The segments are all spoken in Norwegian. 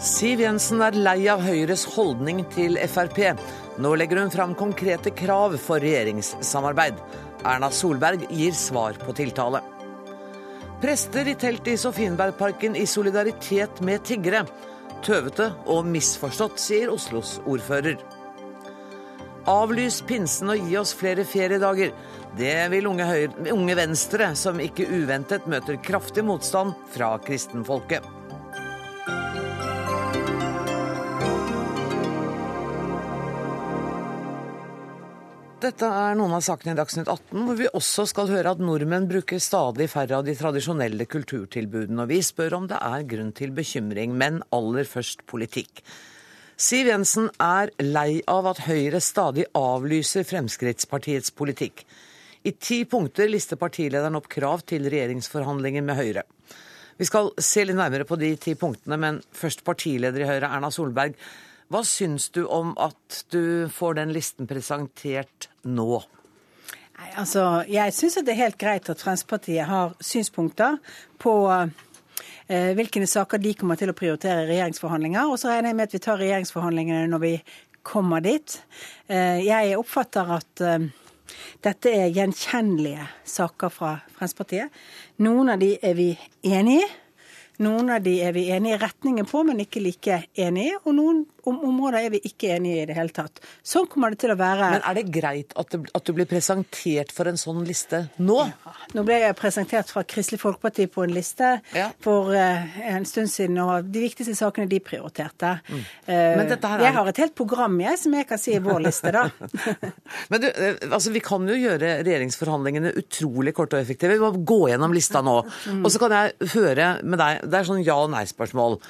Siv Jensen er lei av Høyres holdning til Frp. Nå legger hun fram konkrete krav for regjeringssamarbeid. Erna Solberg gir svar på tiltale. Prester i telt i Sofienbergparken i solidaritet med tiggere. Tøvete og misforstått, sier Oslos ordfører. Avlys pinsen og gi oss flere feriedager. Det vil unge, unge Venstre, som ikke uventet møter kraftig motstand fra kristenfolket. Dette er noen av sakene i Dagsnytt 18, hvor vi også skal høre at nordmenn bruker stadig færre av de tradisjonelle kulturtilbudene. Og vi spør om det er grunn til bekymring, men aller først politikk. Siv Jensen er lei av at Høyre stadig avlyser Fremskrittspartiets politikk. I ti punkter lister partilederen opp krav til regjeringsforhandlinger med Høyre. Vi skal se litt nærmere på de ti punktene, men først partileder i Høyre, Erna Solberg. Hva syns du om at du får den listen presentert nå? Nei, altså, Jeg syns det er helt greit at Fremskrittspartiet har synspunkter på eh, hvilke saker de kommer til å prioritere i regjeringsforhandlinger. Og så regner jeg med at vi tar regjeringsforhandlingene når vi kommer dit. Eh, jeg oppfatter at eh, dette er gjenkjennelige saker fra Fremskrittspartiet. Noen av de er vi enig i. Noen av de er vi enige i retningen på, men ikke like enige i. Og noen områder er vi ikke enige i det hele tatt. Sånn kommer det til å være. Men er det greit at, det, at du blir presentert for en sånn liste nå? Ja. Nå ble jeg presentert fra Kristelig Folkeparti på en liste ja. for uh, en stund siden, og de viktigste sakene de prioriterte. Mm. Uh, er... Jeg har et helt program jeg, som jeg kan si er vår liste, da. Men du, uh, altså, Vi kan jo gjøre regjeringsforhandlingene utrolig korte og effektive. Vi må gå gjennom lista nå. Mm. Og så kan jeg høre med deg Det er sånn ja- og nei-spørsmål.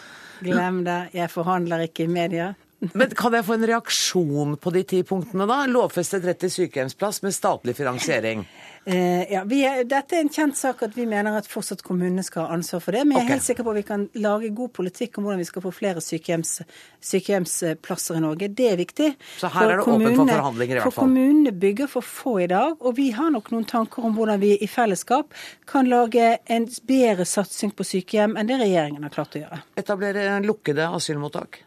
Glem det. Jeg forhandler ikke i media. Men Kan jeg få en reaksjon på de ti punktene, da? Lovfestet rett til sykehjemsplass med statlig finansiering. Eh, ja, er, Dette er en kjent sak at vi mener at fortsatt kommunene skal ha ansvar for det. Men jeg er okay. helt sikker på at vi kan lage god politikk om hvordan vi skal få flere sykehjems, sykehjemsplasser i Norge. Det er viktig. Så her for er det åpent for forhandlinger i hvert fall? For kommunene bygger for få i dag. Og vi har nok noen tanker om hvordan vi i fellesskap kan lage en bedre satsing på sykehjem enn det regjeringen har klart å gjøre. Etablere lukkede asylmottak?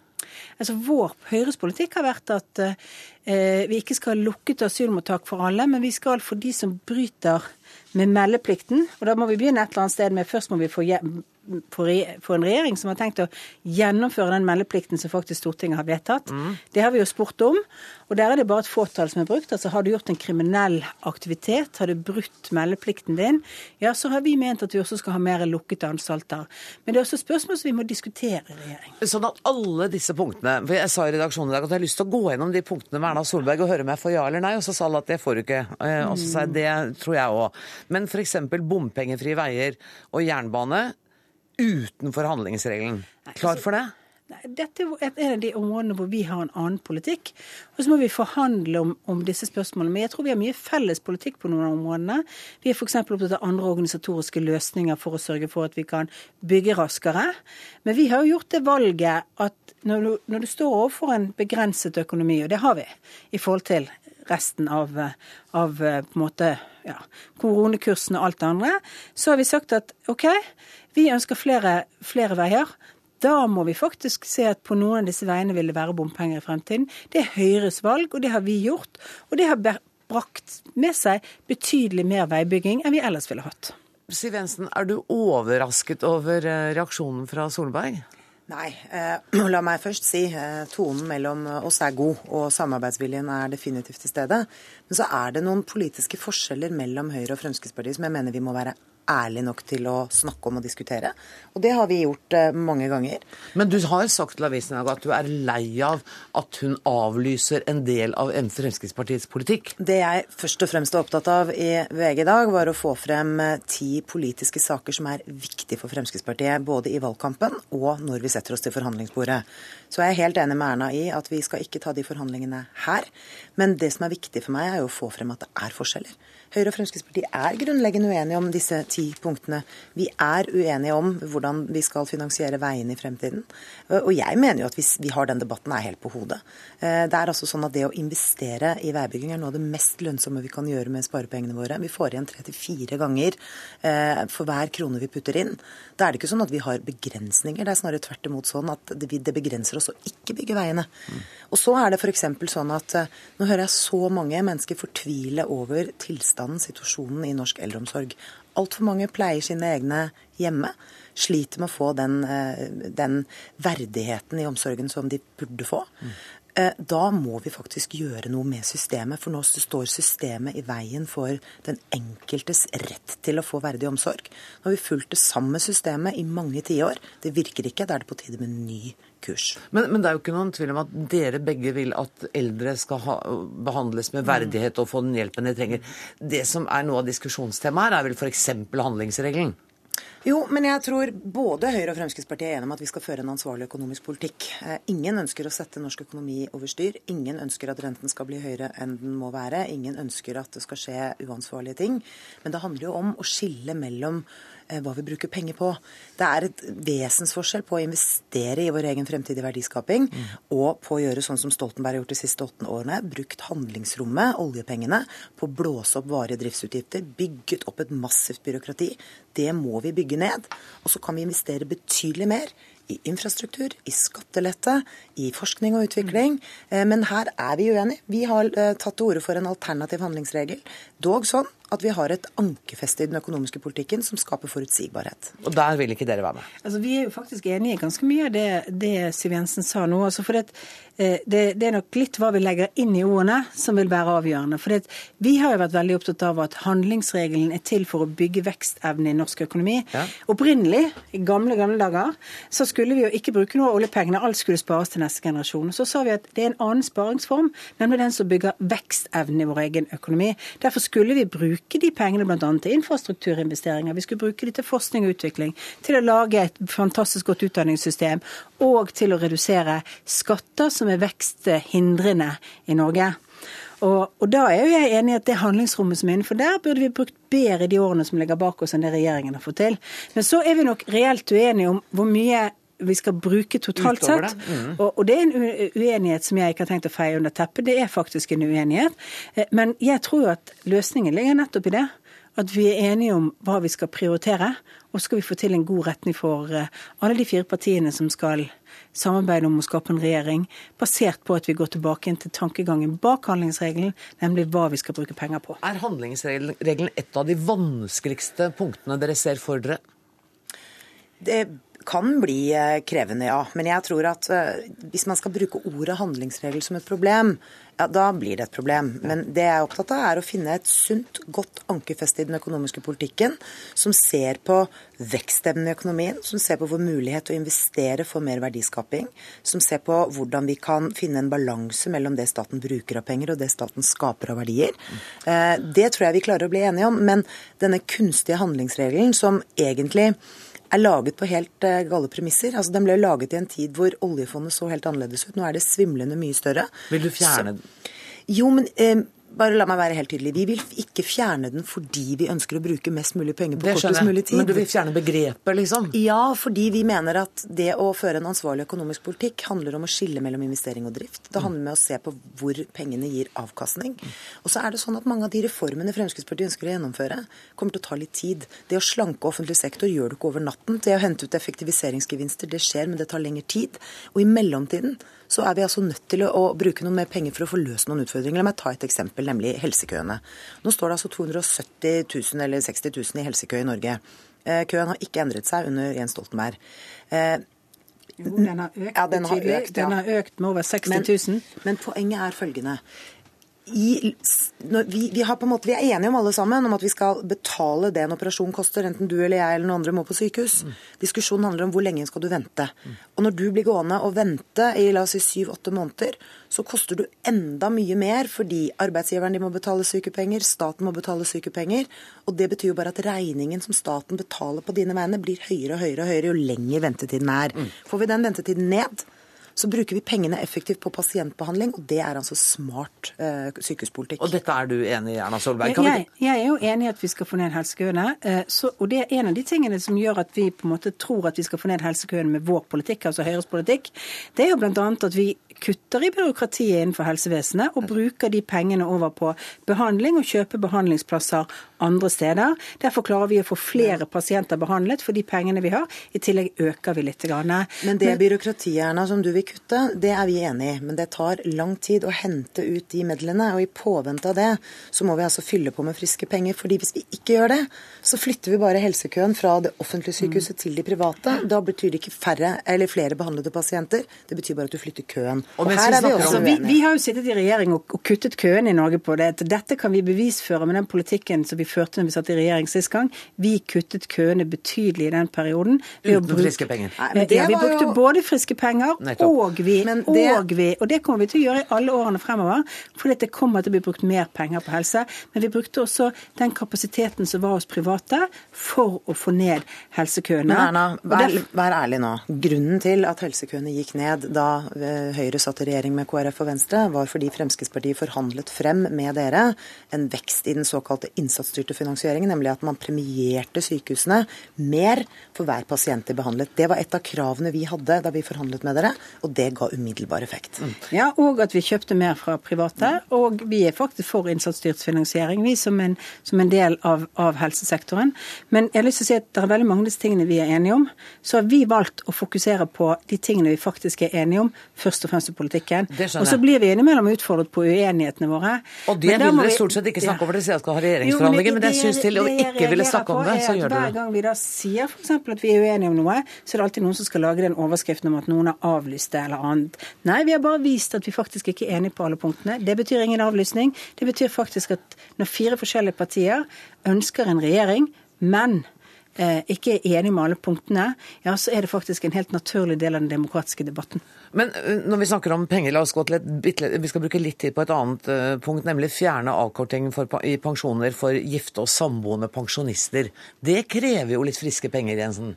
Altså Vår Høyres politikk har vært at eh, vi ikke skal ha lukket asylmottak for alle, men vi skal for de som bryter med meldeplikten. Og da må vi begynne et eller annet sted med først må vi få for en regjering som har tenkt å gjennomføre den meldeplikten som faktisk Stortinget har vedtatt. Mm. Det har vi jo spurt om, og der er det bare et fåtall som er brukt. Altså har du gjort en kriminell aktivitet, har du brutt meldeplikten din, ja, så har vi ment at vi også skal ha mer lukkede anstalter. Men det er også spørsmål som vi må diskutere i regjering. Sånn at alle disse punktene For jeg sa i redaksjonen i dag at jeg har lyst til å gå gjennom de punktene med Erna Solberg og høre om jeg får ja eller nei, og så sa alle at det får du ikke. Eh, og så sa jeg det tror jeg òg. Men f.eks. bompengefrie veier og jernbane utenfor handlingsregelen. Klar for det? Dette er en av de områdene hvor vi har en annen politikk. Og så må vi forhandle om, om, disse spørsmålene. Men jeg tror vi har mye felles politikk på noen av områdene. Vi er f.eks. opptatt av andre organisatoriske løsninger for å sørge for at vi kan bygge raskere. Men vi har jo gjort det valget at når du, når du står overfor en begrenset økonomi, og det har vi i forhold til resten av, av på en måte, ja, koronakursen og alt det andre, så har vi sagt at OK, vi ønsker flere, flere veier. Da må vi faktisk se at på noen av disse veiene vil det være bompenger i fremtiden. Det er Høyres valg, og det har vi gjort. Og det har brakt med seg betydelig mer veibygging enn vi ellers ville hatt. Siv Jensen, er du overrasket over eh, reaksjonen fra Solberg? Nei. Eh, la meg først si eh, tonen mellom oss er god, og samarbeidsviljen er definitivt til stede. Men så er det noen politiske forskjeller mellom Høyre og Fremskrittspartiet som jeg mener vi må være ærlig nok til å snakke om og diskutere. Og det har vi gjort eh, mange ganger. Men du har sagt til avisen at du er lei av at hun avlyser en del av Fremskrittspartiets politikk? Det jeg først og fremst er opptatt av i VG i dag, var å få frem eh, ti politiske saker som er viktige for Fremskrittspartiet, både i valgkampen og når vi setter oss til forhandlingsbordet. Så jeg er helt enig med Erna i at vi skal ikke ta de forhandlingene her. Men det som er viktig for meg, er jo å få frem at det er forskjeller. Høyre og Fremskrittspartiet er grunnleggende uenige om disse ti punktene. Vi er uenige om hvordan vi skal finansiere veiene i fremtiden. Og jeg mener jo at hvis vi har den debatten, er helt på hodet. Eh, det er altså sånn at det å investere i veibygging er noe av det mest lønnsomme vi kan gjøre med sparepengene våre. Vi får igjen tre til fire ganger eh, for hver krone vi putter inn. Da er det ikke sånn at vi har begrensninger. Det er snarere tvert imot sånn at det begrenser oss å ikke bygge veiene. Og så er det f.eks. sånn at eh, nå hører jeg så mange mennesker fortvile over tilstanden, situasjonen i norsk eldreomsorg. Altfor mange pleier sine egne hjemme. Sliter med å få den, eh, den verdigheten i omsorgen som de burde få. Mm. Eh, da må vi faktisk gjøre noe med systemet, for nå står systemet i veien for den enkeltes rett til å få verdig omsorg. Nå har vi fulgt det samme systemet i mange tiår. Det virker ikke. Da er det på tide med en ny kurs. Men, men, det er jo ikke noen tvil om at dere begge vil at eldre skal ha, behandles med verdighet og få den hjelpen de trenger. Det som er noe av diskusjonstemaet her, er vel f.eks. handlingsregelen? Jo, men jeg tror både Høyre og Fremskrittspartiet er enige om at vi skal føre en ansvarlig økonomisk politikk. Eh, ingen ønsker å sette norsk økonomi over styr. Ingen ønsker at renten skal bli høyere enn den må være. Ingen ønsker at det skal skje uansvarlige ting. Men det handler jo om å skille mellom hva vi bruker penger på. Det er et vesensforskjell på å investere i vår egen fremtidige verdiskaping mm. og på å gjøre sånn som Stoltenberg har gjort de siste åtte årene. Brukt handlingsrommet, oljepengene, på å blåse opp varige driftsutgifter. Bygget opp et massivt byråkrati. Det må vi bygge ned. Og så kan vi investere betydelig mer i infrastruktur, i skattelette, i forskning og utvikling. Eh, men her er vi uenige. Vi har eh, tatt til orde for en alternativ handlingsregel. Dog sånn at vi har et ankerfeste i den økonomiske politikken som skaper forutsigbarhet. Og der vil ikke dere være med? Altså, Vi er jo faktisk enige i ganske mye av det, det Siv Jensen sa nå. Altså, for det, eh, det, det, er nok litt hva vi legger inn i ordene som vil være avgjørende. For det, vi har jo vært veldig opptatt av at handlingsregelen er til for å bygge vekstevne i norsk økonomi. Ja. Opprinnelig, i gamle gamle dager, så skulle vi jo ikke bruke noe av oljepengene. Alt skulle spares til neste generasjon. Så sa vi at det er en annen sparingsform, nemlig den som bygger vekstevne i vår egen økonomi. Derfor skulle vi bruke bruke de pengene bl.a. til infrastrukturinvesteringer. Vi skulle bruke de til forskning og utvikling, til å lage et fantastisk godt utdanningssystem og til å redusere skatter som er veksthindrende i Norge. Og, og, da er jo jeg enig i at det handlingsrommet som er innenfor der, burde vi brukt bedre i de årene som ligger bak oss, enn det regjeringen har fått til. Men så er vi nok reelt uenige om hvor mye vi skal bruke totalt sett. Mm. Og, og, det er en uenighet som jeg ikke har tenkt å feie under teppet. Det er faktisk en uenighet. Eh, men jeg tror jo at løsningen ligger nettopp i det. At vi er enige om hva vi skal prioritere. Og så skal vi få til en god retning for eh, alle de fire partiene som skal samarbeide om å skape en regjering basert på at vi går tilbake inn til tankegangen bak handlingsregelen, nemlig hva vi skal bruke penger på. Er handlingsregelen et av de vanskeligste punktene dere ser for dere? Det kan bli eh, krevende, ja. Men jeg tror at eh, hvis man skal bruke ordet handlingsregel som et problem, ja, da blir det et problem. Men det jeg er opptatt av, er å finne et sunt, godt ankerfeste i den økonomiske politikken, som ser på vekstevnen i økonomien, som ser på vår mulighet til å investere for mer verdiskaping, som ser på hvordan vi kan finne en balanse mellom det staten bruker av penger og det staten skaper av verdier. Eh, det tror jeg vi klarer å bli enige om. Men denne kunstige handlingsregelen som egentlig er laget på helt uh, gale premisser. Altså, Den ble laget i en tid hvor oljefondet så helt annerledes ut. Nå er det svimlende mye større. Vil du fjerne den? Jo, men uh, bare la meg være helt tydelig. Vi vil ikke fjerne den fordi vi ønsker å bruke mest mulig penger på kortest mulig tid. Men du vil fjerne begrepet, liksom? Ja, fordi vi mener at det å føre en ansvarlig økonomisk politikk handler om å skille mellom investering og drift. Det handler om å se på hvor pengene gir avkastning. Og så er det sånn at mange av de reformene Fremskrittspartiet ønsker å gjennomføre, kommer til å ta litt tid. Det å slanke offentlig sektor gjør du ikke over natten. Det å hente ut effektiviseringsgevinster, det skjer, men det tar lengre tid. Og i mellomtiden så er vi altså nødt til å, bruke noe mer penger for å få løst noen utfordringer. La meg ta et eksempel, nemlig helsekøene. Nå står det altså 270 000 eller 60 000 i helsekø i Norge. Eh, køen har ikke endret seg under Jens Stoltenberg. Eh, jo, den har økt ja, den har Økt, ja. Den har økt med over 60 000. Men, men poenget er følgende i, vi, vi, måte, vi, er enige om alle sammen om at vi skal betale det en operasjon koster, enten du eller jeg eller noen andre må på sykehus. Mm. Diskusjonen handler om hvor lenge skal du vente. Mm. Og når du blir gående og vente i la oss si syv-åtte måneder, så koster du enda mye mer fordi arbeidsgiveren din må betale sykepenger, staten må betale sykepenger. Og det betyr jo bare at regningen som staten betaler på dine vegne, blir høyere og høyere og høyere jo lenger ventetiden er. Mm. Får vi den ventetiden ned, så bruker vi pengene effektivt på pasientbehandling, og det er altså smart eh, sykehuspolitikk. Og dette er du enig i, Erna Solberg? Jeg, jeg, er jo enig i at vi skal få ned helsekøene. Eh, så, og det er en av de tingene som gjør at vi på en måte tror at vi skal få ned helsekøene med vår politikk, altså Høyres politikk. Det er jo bl.a. at vi kutter i byråkratiet innenfor helsevesenet og bruker de pengene over på behandling og kjøper behandlingsplasser andre steder. Derfor klarer vi å få flere pasienter behandlet for de pengene vi har. I tillegg øker vi litt. Men det byråkratiet som du vil kutte, det er vi enig i. Men det tar lang tid å hente ut de midlene. Og i påvente av det så må vi altså fylle på med friske penger. fordi hvis vi ikke gjør det, så flytter vi bare helsekøen fra det offentlige sykehuset til de private. Da betyr det ikke færre eller flere behandlede pasienter, det betyr bare at du flytter køen. Og, og her er vi også vi, vi, har jo sittet i regjering og, og kuttet køene i Norge på det. Dette kan vi bevisføre med den politikken som vi førte når vi satt i regjering sist gang. Vi kuttet køene betydelig i den perioden. Uten bruke, friske penger? Nei, ja, vi brukte jo... både friske penger og vi, det... og vi, og det kommer vi til å gjøre i alle årene fremover. fordi det kommer til å bli brukt mer penger på helse. Men vi brukte også den kapasiteten som var hos private for å få ned helsekøene. Men Erna, vær, vær ærlig nå. Grunnen til at helsekøene gikk ned da eh, Høyre satt i regjering med KrF og Venstre, var fordi Fremskrittspartiet forhandlet frem med dere en vekst i den såkalte innsatsstyrte finansieringen, nemlig at man premierte sykehusene mer for hver pasient de behandlet. Det var et av kravene vi hadde da vi forhandlet med dere, og det ga umiddelbar effekt. Mm. Ja, og at vi kjøpte mer fra private. Og vi er faktisk for innsatsstyrt finansiering, vi som en, som en del av, av, helsesektoren. Men jeg har lyst til å si at det er veldig mange av disse tingene vi er enige om. Så har vi valgt å fokusere på de tingene vi faktisk er enige om, først og fremst i politikken. Og så blir vi innimellom utfordret på uenighetene våre. Og det vil dere stort sett ikke snakke om, for dere sier at dere skal ha regjeringsforhandlinger. Men det jeg syns til å ikke ville snakke om det, så gjør dere det. Hver gang vi da sier f.eks. at vi er uenige om noe, så er det alltid noen som skal lage den overskriften om at noen har avlyst det eller annet. Nei, vi har bare vist at vi faktisk ikke er enige på alle punktene. Det betyr ingen avlysning. Det betyr faktisk at når fire forskjellige partier ønsker en regjering, men eh, ikke er enig med alle punktene, ja, så er det faktisk en helt naturlig del av den demokratiske debatten. Men eh, når vi snakker om penger, la oss gå til et bitte Vi skal bruke litt tid på et annet uh, punkt, nemlig fjerne avkorting for, i pensjoner for gifte og samboende pensjonister. Det krever jo litt friske penger, Jensen?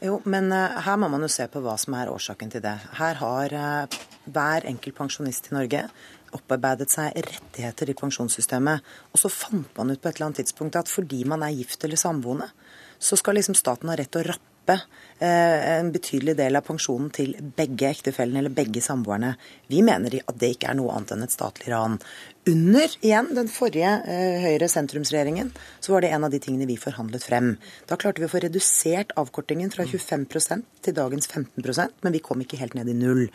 Jo, men her må man jo se på hva som er årsaken til det. Her har hver enkelt pensjonist i Norge opparbeidet seg rettigheter i pensjonssystemet. Og så fant man ut på et eller annet tidspunkt at fordi man er gift eller samboende, så skal liksom staten ha rett til å rappe eh, en betydelig del av pensjonen til begge ektefellene eller begge samboerne. Vi mener at det ikke er noe annet enn et statlig ran. Under igjen den forrige eh, Høyre-sentrumsregjeringen så var det en av de tingene vi forhandlet frem. Da klarte vi å få redusert avkortingen fra 25% til dagens 15% men vi kom ikke helt ned i null.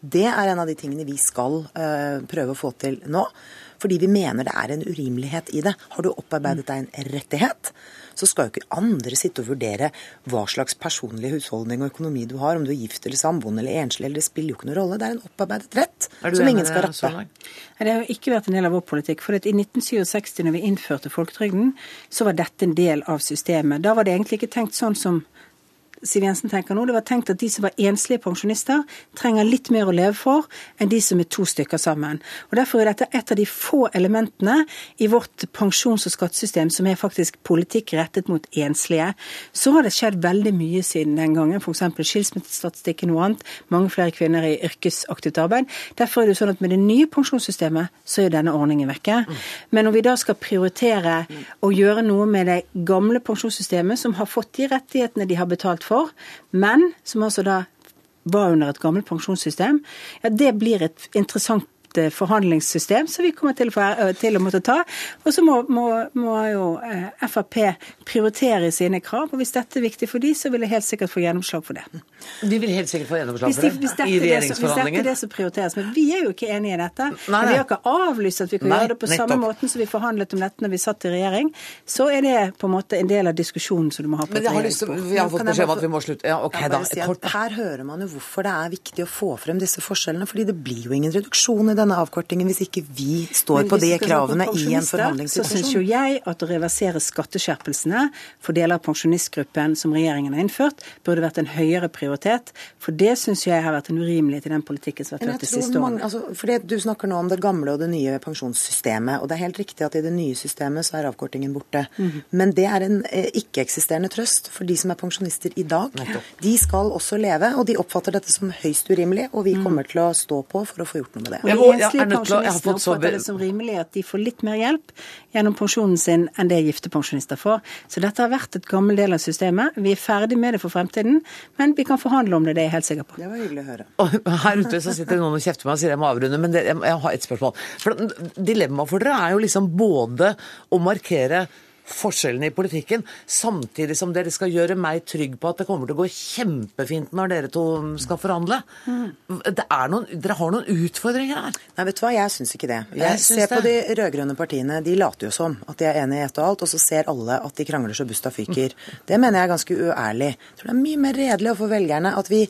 Det er en av de tingene vi skal eh, prøve å få til nå. Fordi vi mener det er en urimelighet i det. Har du opparbeidet deg en rettighet, så skal jo ikke andre sitte og vurdere hva slags personlig husholdning og økonomi du har, om du er gift eller samboende eller enslig, eller det spiller jo ikke noen rolle. Det er en opparbeidet rett som ingen skal rappe. Det har jo ikke vært en del av vår politikk. for I 1967, når vi innførte folketrygden, så var dette en del av systemet. Da var det egentlig ikke tenkt sånn som Siv Jensen tenker nå, det var tenkt at de som var enslige pensjonister, trenger litt mer å leve for enn de som er to stykker sammen. Og Derfor er dette et av de få elementene i vårt pensjons- og skattesystem som er faktisk politikk rettet mot enslige. Så har det skjedd veldig mye siden den gangen, f.eks. skilsmissestatistikken og annet. Mange flere kvinner i yrkesaktivt arbeid. Derfor er det sånn at med det nye pensjonssystemet så er denne ordningen vekke. Men når vi da skal prioritere å gjøre noe med det gamle pensjonssystemet, som har fått de rettighetene de har betalt for, for, men som altså da var under et gammelt pensjonssystem, ja, det blir et interessant Eh, forhandlingssystem som vi kommer til å, eh, til å måtte ta. Og så må, må, må jo eh, Frp prioritere sine krav. Og hvis dette er viktig for de, så vil jeg helt sikkert få gjennomslag for det. De vil helt sikkert få gjennomslag for det hvis i regjeringsforhandlinger? Hvis dette er det som prioriteres. Men vi er jo ikke enig i dette. Nei, nei. Vi har ikke avlyst at vi kan nei, gjøre det på nettopp. samme måten som vi forhandlet om dette når vi satt i regjering. Så er det på en måte en del av diskusjonen som du må ha på et regjeringsbord. Vi har fått beskjed om at vi må slutte. Ja, ok da. Si her hører man jo hvorfor det er viktig å få frem disse forskjellene. fordi det blir jo ingen reduksjon i denne avkortingen hvis ikke vi står på de kravene i en forhandlingssituasjon. Så syns jo jeg at å reversere skatteskjerpelsene for deler av pensjonistgruppen som regjeringen har innført, burde vært en høyere prioritet. For det syns jeg har vært en urimelighet i den politikken som har vært ført de siste årene. Altså, fordi Du snakker nå om det gamle og det nye pensjonssystemet. og Det er helt riktig at i det nye systemet så er avkortingen borte. Mm. Men det er en eh, ikke-eksisterende trøst for de som er pensjonister i dag. De skal også leve, og de oppfatter dette som høyst urimelig, og vi mhm. kommer til å stå på for å få gjort noe med det. Enslige pensjonister oppfatter det som rimelig at de får litt mer hjelp gjennom pensjonen sin enn det gifte pensjonister får. Så dette har vært et gammel del av systemet. Vi er ferdig med det for fremtiden, men vi kan forhandle om det, det er jeg helt sikker på. Det var hyggelig å høre. Og her ute så sitter noen og kjefter meg og sier jeg må avrunde, men det, jeg, jeg har et spørsmål. For Dilemmaet for dere er jo liksom både å markere forskjellene i politikken, samtidig som dere skal gjøre meg trygg på at det kommer til å gå kjempefint når dere to skal forhandle. Noen, dere har noen utfordringer her. Nei, vet du hva, jeg syns ikke det. Jeg, jeg ser på de rød-grønne partiene, de later jo som at de er enige i ett og alt, og så ser alle at de krangler så busta fyker. Det mener jeg er ganske uærlig. Jeg tror det er mye mer redelig overfor velgerne at vi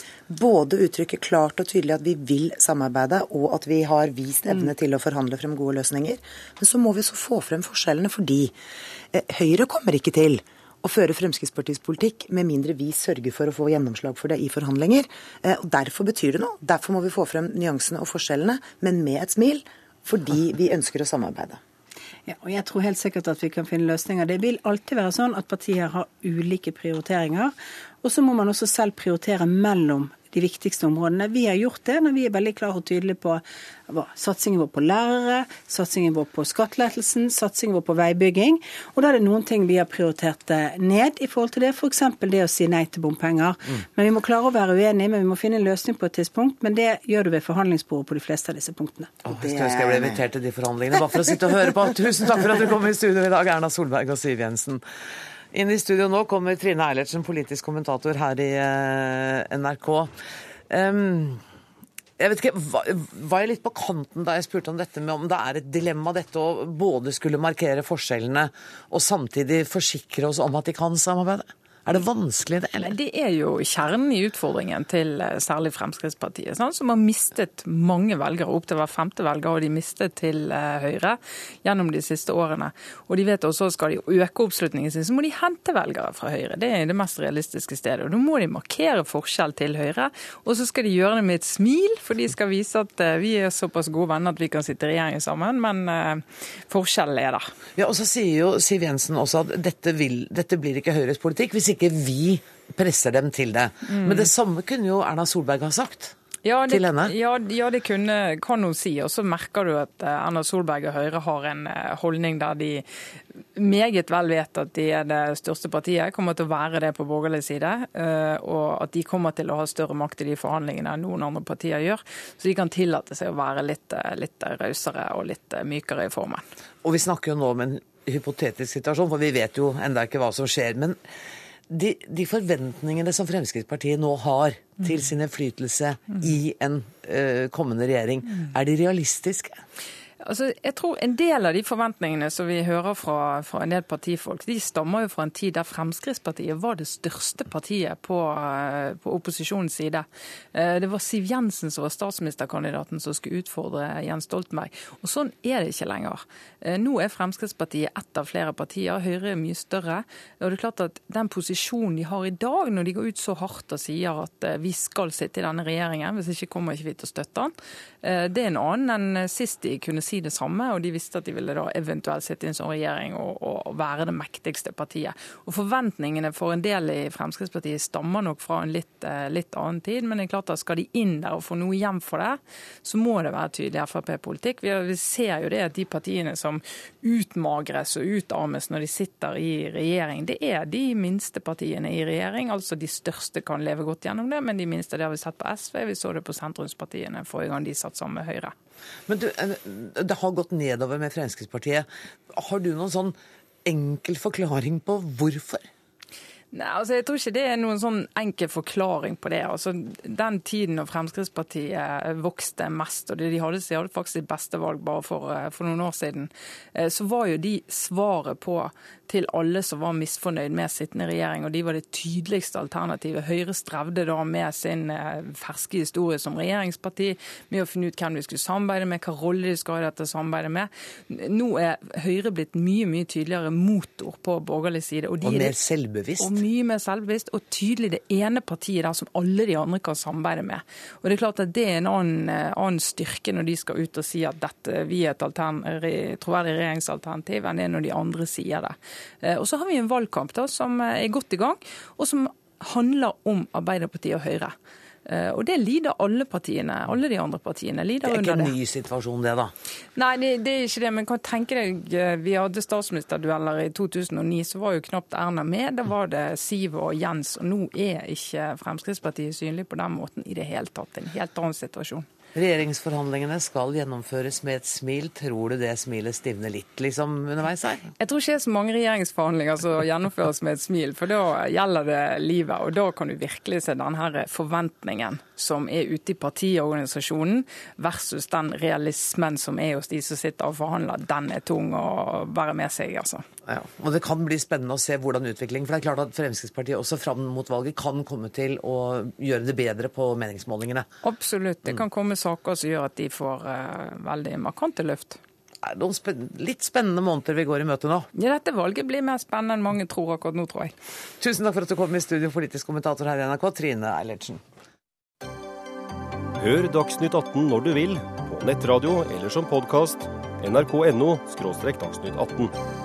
både uttrykker klart og tydelig at vi vil samarbeide, og at vi har vist evne mm. til å forhandle frem gode løsninger. Men så må vi så få frem forskjellene fordi Høyre kommer ikke til å føre Fremskrittspartiets politikk med mindre vi sørger for å få gjennomslag for det i forhandlinger. Eh, og Derfor betyr det noe. Derfor må vi få frem nyansene og forskjellene, men med et smil, fordi vi ønsker å samarbeide. Ja, og Jeg tror helt sikkert at vi kan finne løsninger. Det vil alltid være sånn at partier har ulike prioriteringer. Og så må man også selv prioritere mellom de viktigste områdene. Vi har gjort det når vi er veldig klare og tydelige på satsingen vår på lærere, satsingen vår på skattelettelsen, satsingen vår på veibygging. Og da er det noen ting vi har prioritert eh, ned i forhold til det, f.eks. det å si nei til bompenger. Mm. Men vi må klare å være uenige, men vi må finne en løsning på et tidspunkt. Men det gjør du ved forhandlingsbordet på de fleste av disse punktene. Åh, jeg skulle ønske jeg ble invitert til de forhandlingene, bare for å sitte og høre på. Tusen takk for at du kom i studio i dag, Erna Solberg og Siv Jensen. Inn i studio nå kommer Trine Eilertsen, politisk kommentator her i uh, NRK. Um, jeg vet ikke, var jeg litt på kanten da jeg spurte om dette med om det er et dilemma dette å både skulle markere forskjellene og samtidig forsikre oss om at de kan samarbeide? Er det vanskelig, det? eller? Det er jo kjernen i utfordringen til eh, særlig Fremskrittspartiet, sånn, som har mistet mange velgere, opptil hver femte velger, og de mistet til uh, Høyre gjennom de siste årene. Og de vet også skal de øke oppslutningen sin, så må de hente velgere fra Høyre. Det er det mest realistiske stedet. Og Da må de markere forskjell til Høyre, og så skal de gjøre det med et smil, for de skal vise at uh, vi er såpass gode venner at vi kan sitte i regjering sammen, men forskjellen er der. Ja, og så sier jo Siv Jensen også at dette, vil, dette blir ikke Høyres politikk. hvis ikke vi presser dem til det. Mm. Men det samme kunne jo Erna Solberg ha sagt. Ja det, ja, ja, det kunne, kan hun si. Og så merker du at eh, Erna Solberg og Høyre har en eh, holdning der de meget vel vet at de er det største partiet, kommer til å være det på borgerlig side. Eh, og at de kommer til å ha større makt i de forhandlingene enn noen andre partier gjør. Så de kan tillate seg å være litt, litt rausere og litt mykere i formen. Og vi snakker jo nå om en hypotetisk situasjon, for vi vet jo enda ikke hva som skjer. men de, de, forventningene som Fremskrittspartiet nå har til mm. sin innflytelse i en uh, kommende regjering, mm. er de realistiske? Altså, jeg tror En del av de forventningene som vi hører fra, fra, en del partifolk, de stammer jo fra en tid der Fremskrittspartiet var det største partiet på, eh, på opposisjonens side. Eh, det var Siv Jensen som var statsministerkandidaten som skulle utfordre Jens Stoltenberg. Og Sånn er det ikke lenger. Eh, nå er Fremskrittspartiet ett av flere partier. Høyre er mye større. Og det er klart at Den posisjonen de har i dag, når de går ut så hardt og sier at vi skal sitte i denne regjeringen, hvis ikke kommer ikke vi til å støtte den, det er en annen enn sist de kunne si si det samme, og de visste at de ville da eventuelt sitte i en sånn regjering og, og, være det mektigste partiet. Og Forventningene for en del i Fremskrittspartiet stammer nok fra en litt, eh, litt annen tid, men det er klart at skal de inn der og få noe hjem for det, så må det være tydelig Frp-politikk. Vi, vi, ser jo det at de partiene som utmagres og utarmes når de sitter i regjering, det er de minste partiene i regjering. Altså de største kan leve godt gjennom det, men de minste det har vi sett på SV. Vi så det på sentrumspartiene forrige gang de satt sammen med Høyre. Men du, det har gått nedover med Fremskrittspartiet. Har du noen sånn enkel forklaring på hvorfor? Nei, altså Jeg tror ikke det er noen sånn enkel forklaring på det. Altså Den tiden når Fremskrittspartiet vokste mest, og de hadde, de hadde faktisk sitt beste valg bare for, eh, for, noen år siden, eh, så var jo de svaret på til alle som var misfornøyd med sittende regjering, og de var det tydeligste alternativet. Høyre strevde da med sin eh, ferske historie som regjeringsparti, med å finne ut hvem de skulle samarbeide med, hva rolle de skal ha dette samarbeidet med. Nå er Høyre blitt mye mye tydeligere motor på borgerlig side. Og, og mer selvbevisst. Og mye mer selvbevisst, og tydelig det ene partiet der som alle de andre kan samarbeide med. Og Det er klart at det er en annen, eh, annen styrke når de skal ut og si at dette, vi er et troverdig regjeringsalternativ, enn det når de andre sier det. Eh, og Så har vi en valgkamp da, som er godt i gang, og som handler om Arbeiderpartiet og Høyre. Eh, og det lider alle partiene. Alle de andre partiene lider under det. Det er ikke en ny situasjon, det da? Nei, det, det, er ikke det. Men kan tenke deg, eh, vi hadde statsministerdueller i 2009, så var jo knapt Erna med. Da var det Siv og Jens. Og nå er ikke Fremskrittspartiet synlig på den måten i det hele tatt. En helt annen situasjon. Regjeringsforhandlingene skal gjennomføres med et smil. Tror du det smilet stivner litt liksom underveis her? Jeg tror ikke det er så mange regjeringsforhandlinger som gjennomføres med et smil, for da gjelder det livet. Og da kan du virkelig se denne forventningen som er ute i partiorganisasjonen, versus den realismen som er hos de som sitter og forhandler. Den er tung å bære med seg, altså. Ja, og Det kan bli spennende å se hvordan utviklingen For det er klart at Fremskrittspartiet også fram mot valget kan komme til å gjøre det bedre på meningsmålingene. Absolutt. Det kan komme saker som gjør at de får uh, veldig markante løft. Det er noen spen litt spennende måneder vi går i møte nå. Ja, Dette valget blir mer spennende enn mange tror akkurat nå, tror jeg. Tusen takk for at du kom i studio, politisk kommentator her i NRK, Trine Eilertsen. Hør Dagsnytt 18 når du vil, på nettradio eller som podkast. nrk.no – dagsnytt 18.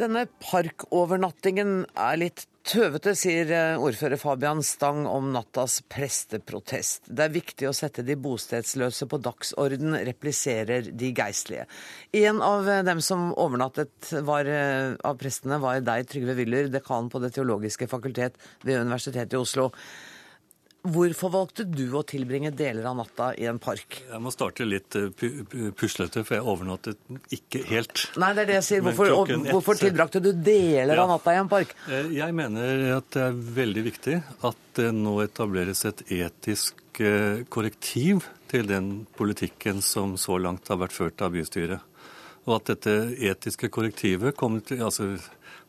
Denne parkovernattingen er litt tøvete, sier eh, ordfører Fabian Stang om nattas presteprotest. Det er viktig å sette de bostedsløse på dagsorden, repliserer de geistlige. En av eh, dem som overnattet var, eh, av prestene, var deg, Trygve Wyller, dekan på Det teologiske fakultet ved Universitetet i Oslo. Hvorfor valgte du å tilbringe deler av natta i en park? Jeg må starte litt eh, puslete, for jeg overnattet ikke helt. Nei, det er det jeg sier. Hvorfor, hvorfor tilbrakte du deler ja. av natta i en park? Eh, jeg mener at det er veldig viktig at det nå etableres et etisk eh, korrektiv til den politikken som så langt har vært ført av bystyret. Og at dette etiske korrektivet kommer til altså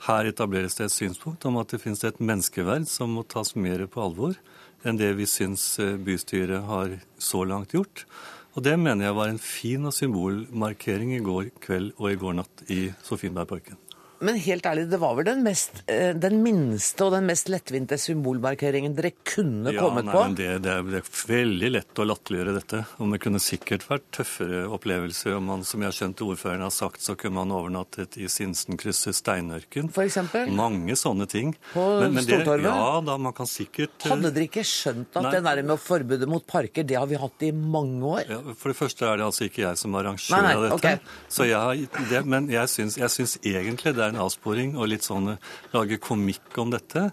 Her etableres det et synspunkt om at det finnes et menneskeverd som må tas mer på alvor enn det vi syns eh, bystyret har så langt gjort. Og det mener jeg var en fin og symbolmarkering i går kveld og i går natt i Sofienbergparken. Men helt ærlig, det var vel den, mest, eh, den minste og den mest lettvinte symbolmarkeringen dere kunne ja, kommet nei, på? Det, det, er, det, er, veldig lett å latterliggjøre dette. Og det kunne sikkert vært tøffere opplevelser om man, som jeg har skjønt ordføreren har sagt, så kunne man overnattet i Sinsenkrysset steinørken. For eksempel? Mange sånne ting. På men, men det, Ja, da man kan sikkert eh, Hadde dere ikke skjønt at nei, det der med forbudet mot parker, det har vi hatt i mange år? Ja, for det første er det altså ikke jeg som arrangerer dette. Okay. Så jeg, det, men jeg syns, jeg syns egentlig det er en avsporing og litt sånn lage komikk om dette.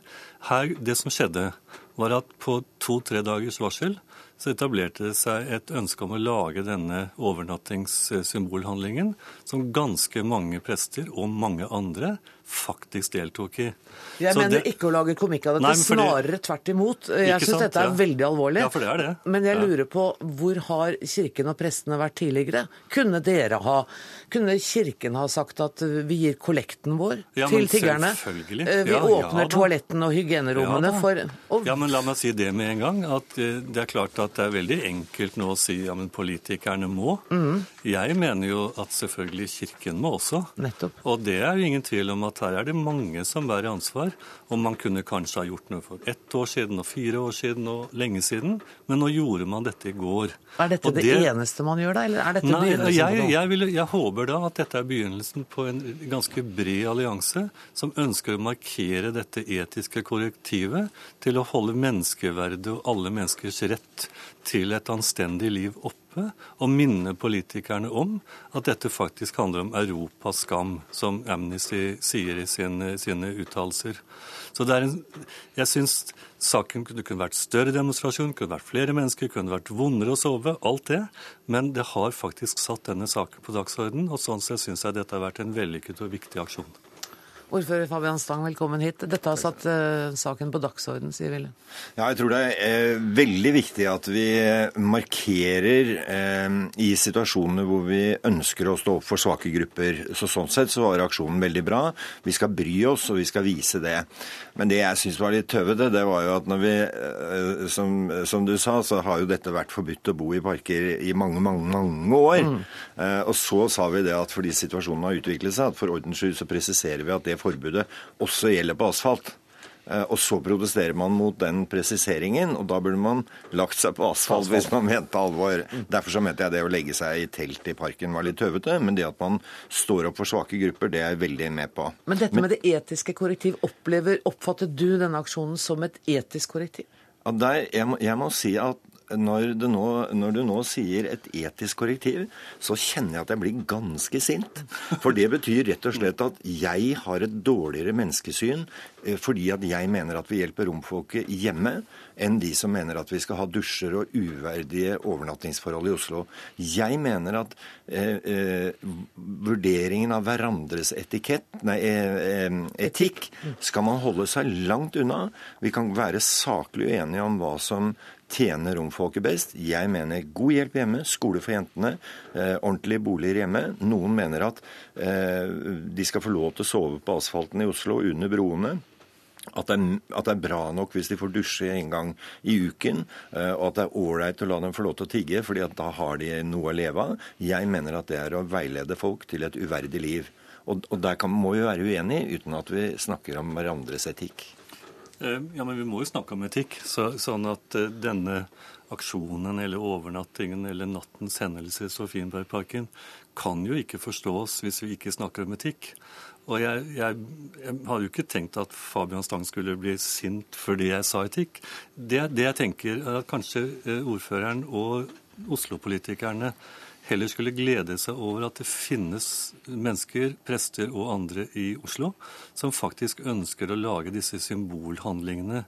Her, Det som skjedde, var at på to-tre dagers varsel så etablerte det seg et ønske om å lage denne overnattingssymbolhandlingen, som ganske mange prester og mange andre faktisk deltok i. Jeg så mener det... ikke å lage komikk av dette, nei, snarere tvert imot. Jeg syns dette er ja. veldig alvorlig. Ja, for det er det. Men jeg lurer på hvor har Kirken og prestene vært tidligere? Kunne dere ha Kunne Kirken ha sagt at vi gir kollekten vår ja, til tiggerne? Eh, vi åpner toalettene og hygienerommene for og... Ja, men la meg si det med en gang. At eh, det er klart at det er veldig enkelt nå å si ja, men politikerne må. Mm. Jeg mener jo at selvfølgelig Kirken må også. Nettopp. Og det er jo ingen tvil om at her er det mange som bærer ansvar. Og man kunne kanskje ha gjort noe for ett år siden og fire år siden og lenge siden, men nå gjorde man dette i går. Er dette det, det, eneste man gjør da, eller er dette nei, begynnelsen jeg, Jeg, vil, jeg håper da at dette er begynnelsen på en ganske bred allianse som ønsker å markere dette etiske korrektivet til å holde menneskeverdet og alle menneskers rett til et anstendig liv oppe og minne politikerne om at dette faktisk handler om Europas skam, som Amnesty sier i sine, sine uttalelser. Så det er en, jeg syns saken det kunne vært større demonstrasjon, kunne vært flere mennesker, kunne vært vondere å sove, alt det. Men det har faktisk satt denne saken på dagsordenen, og sånn sett syns jeg dette har vært en vellykket og viktig aksjon. Ordfører Fabian Stang, velkommen hit. Dette har satt uh, saken på dagsorden, sier Ville. Ja, jeg tror det er eh, veldig viktig at vi markerer eh, i situasjoner hvor vi ønsker å stå opp for svake grupper. Så Sånn sett så var reaksjonen veldig bra. Vi skal bry oss, og vi skal vise det. Men det jeg syns var litt tøvete, det var jo at når vi, eh, som, som, du sa, så har jo dette vært forbudt å bo i parker i mange, mange, mange år. Mm. Eh, og så sa vi det at fordi situasjonen har utviklet seg, at for ordens skyld så presiserer vi at det forbudet også gjelder på asfalt. Eh, og så protesterer man mot den presiseringen, og da burde man lagt seg på asfalt hvis man mente alvor. Derfor så mente jeg det å legge seg i telt i parken var litt tøvete, men det at man står opp for svake grupper, det er jeg veldig med på. Men dette med det etiske korrektiv, opplever, oppfatter du denne aksjonen som et etisk korrektiv? Jeg, må, jeg må si at når du, nå, når du nå sier et etisk korrektiv, så kjenner jeg at jeg blir ganske sint. For det betyr rett og slett at jeg har et dårligere menneskesyn eh, fordi at jeg mener at vi hjelper romfolket hjemme, enn de som mener at vi skal ha dusjer og uverdige overnattingsforhold i Oslo. Jeg mener at eh, eh, vurderingen av hverandres etikett, nei, eh, eh etikk skal man holde seg langt unna. Vi kan være saklig uenige om hva som tjener romfolket best. Jeg mener god hjelp hjemme, skole for jentene, eh, ordentlige boliger hjemme. Noen mener at eh, de skal få lov til å sove på asfalten i Oslo under broene. At det, er, at det, er, bra nok hvis de får dusje en gang i uken, eh, og at det er ålreit å la dem få lov til å tigge, fordi da har de noe å leve av. Jeg mener at det er å veilede folk til et uverdig liv. Og, og der kan, må vi være uenige uten at vi snakker om hverandres etikk. Eh, ja, men vi må jo snakke om etikk. Så, sånn at uh, denne aksjonen eller overnattingen eller nattens hendelse i Sofienbergparken kan jo ikke forstås hvis vi ikke snakker om etikk. Og jeg, jeg, jeg hadde jo ikke tenkt at Fabian Stang skulle bli sint fordi jeg sa etikk. Det, det jeg tenker, er at kanskje uh, ordføreren og Oslo-politikerne heller skulle glede seg over at det finnes mennesker, prester og andre i Oslo, som faktisk ønsker å lage disse symbolhandlingene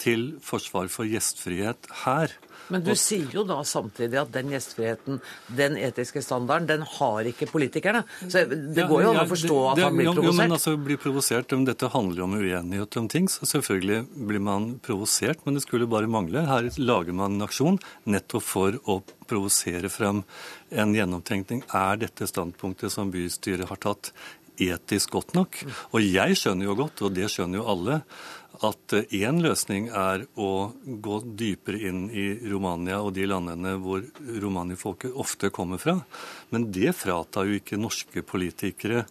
til forsvar for gjestfrihet her. Men du sier jo da samtidig at den gjestfriheten, den etiske standarden, den har ikke politikerne. Så det går jo an å forstå at han blir provosert. Jo, men altså blir provosert, Dette handler om uenighet om ting, så selvfølgelig blir man provosert. Men det skulle bare mangle. Her lager man en aksjon nettopp for å provosere frem en gjennomtenkning. Er dette standpunktet som bystyret har tatt, etisk godt nok? Og jeg skjønner jo godt, og det skjønner jo alle, at én løsning er å gå dypere inn i Romania og de landene hvor romanifolket ofte kommer fra. Men det fratar jo ikke norske politikere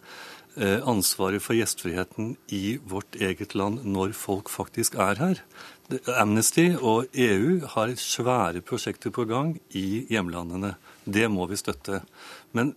eh, ansvaret for gjestfriheten i vårt eget land når folk faktisk er her. Amnesty og EU har svære prosjekter på gang i hjemlandene. Det må vi støtte. Men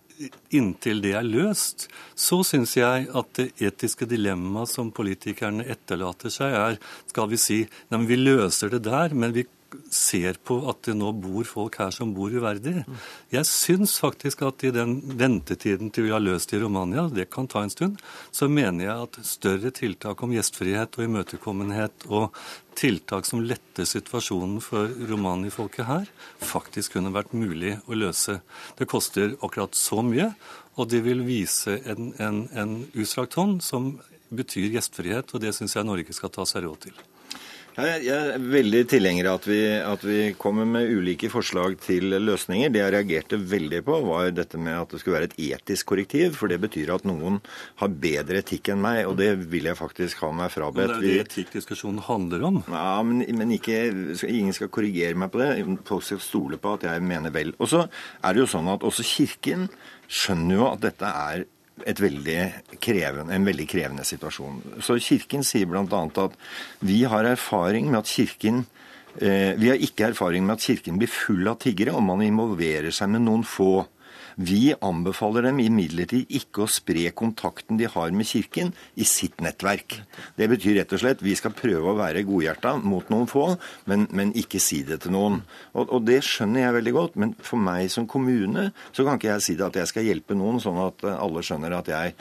inntil det er løst, så syns jeg at det etiske dilemmaet som politikerne etterlater seg, er skal vi si nei, vi løser det der, men vi ser på at det nå bor folk her som bor uverdig. Jeg syns faktisk at i den ventetiden til vi har løst i Romania, det kan ta en stund, så mener jeg at større tiltak om gjestfrihet og imøtekommenhet og tiltak som letter situasjonen for romanifolket her, faktisk kunne vært mulig å løse. Det koster akkurat så mye, og det vil vise en, en, en utstrakt hånd som betyr gjestfrihet, og det syns jeg Norge skal ta seg råd til. Jeg er veldig tilhenger av at vi, at vi, kommer med ulike forslag til løsninger. Det jeg reagerte veldig på, var dette med at det skulle være et etisk korrektiv. For det betyr at noen har bedre etikk enn meg, og det vil jeg faktisk ha meg frabedt. Det er det etikkdiskusjonen handler om. Ja, men, men ikke, ingen skal korrigere meg på det. Folk skal stole på at jeg mener vel. Og så er det jo sånn at også Kirken skjønner jo at dette er veldig krevende, en veldig krevende situasjon. Så Kirken sier bl.a. at vi har erfaring med at Kirken eh, vi har ikke erfaring med at Kirken blir full av tiggere om man involverer seg med noen få. Vi anbefaler dem imidlertid ikke å spre kontakten de har med Kirken, i sitt nettverk. Det betyr rett og slett vi skal prøve å være godhjerta mot noen få, men, men ikke si det til noen. Og, og, det skjønner jeg veldig godt, men for meg som kommune så kan ikke jeg si det at jeg skal hjelpe noen, sånn at alle skjønner at jeg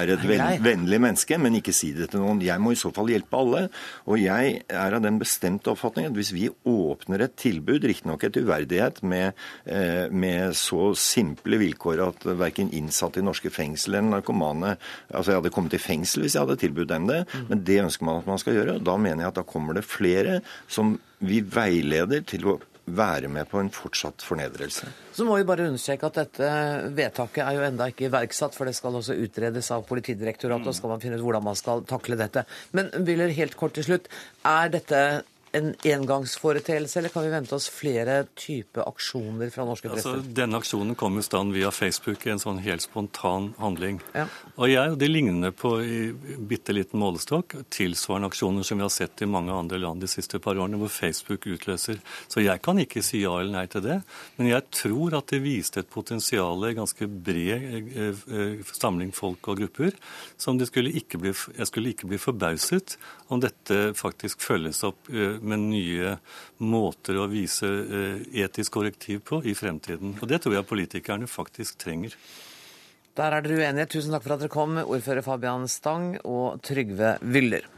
er et ven, vennlig menneske, men ikke si det til noen. Jeg må i så fall hjelpe alle. Og jeg er av den bestemte oppfatning at hvis vi åpner et tilbud, riktignok et uverdighet, med, eh, med så simple horrible vilkår at verken innsatte i norske fengsel eller narkomane Altså, jeg hadde kommet i fengsel hvis jeg hadde tilbudt dem det, mm. men det ønsker man at man skal gjøre. Da mener jeg at da kommer det flere som vi veileder til å være med på en fortsatt fornedrelse. Så må vi bare understreke at dette vedtaket er jo enda ikke iverksatt, for det skal også utredes av Politidirektoratet, og skal man finne ut hvordan man skal takle dette. Men Willer, helt kort til slutt. Er dette en engangsforeteelse, eller kan vi vente oss flere typer aksjoner fra norske prester? Altså, denne aksjonen kom i stand via Facebook, en sånn helt spontan handling. Ja. Og jeg, Det ligner på i bitte liten målestokk tilsvarende aksjoner som vi har sett i mange andre land de siste par årene, hvor Facebook utløser. Så jeg kan ikke si ja eller nei til det, men jeg tror at det viste et potensial i ganske bred eh, eh, samling folk og grupper, som det skulle ikke bli, jeg skulle ikke bli forbauset om dette faktisk følges opp eh, med nye måter å vise eh, etisk korrektiv på i fremtiden. Og det tror jeg politikerne faktisk trenger. Der er dere uenige. Tusen takk for at dere kom, ordfører Fabian Stang og Trygve Wyller.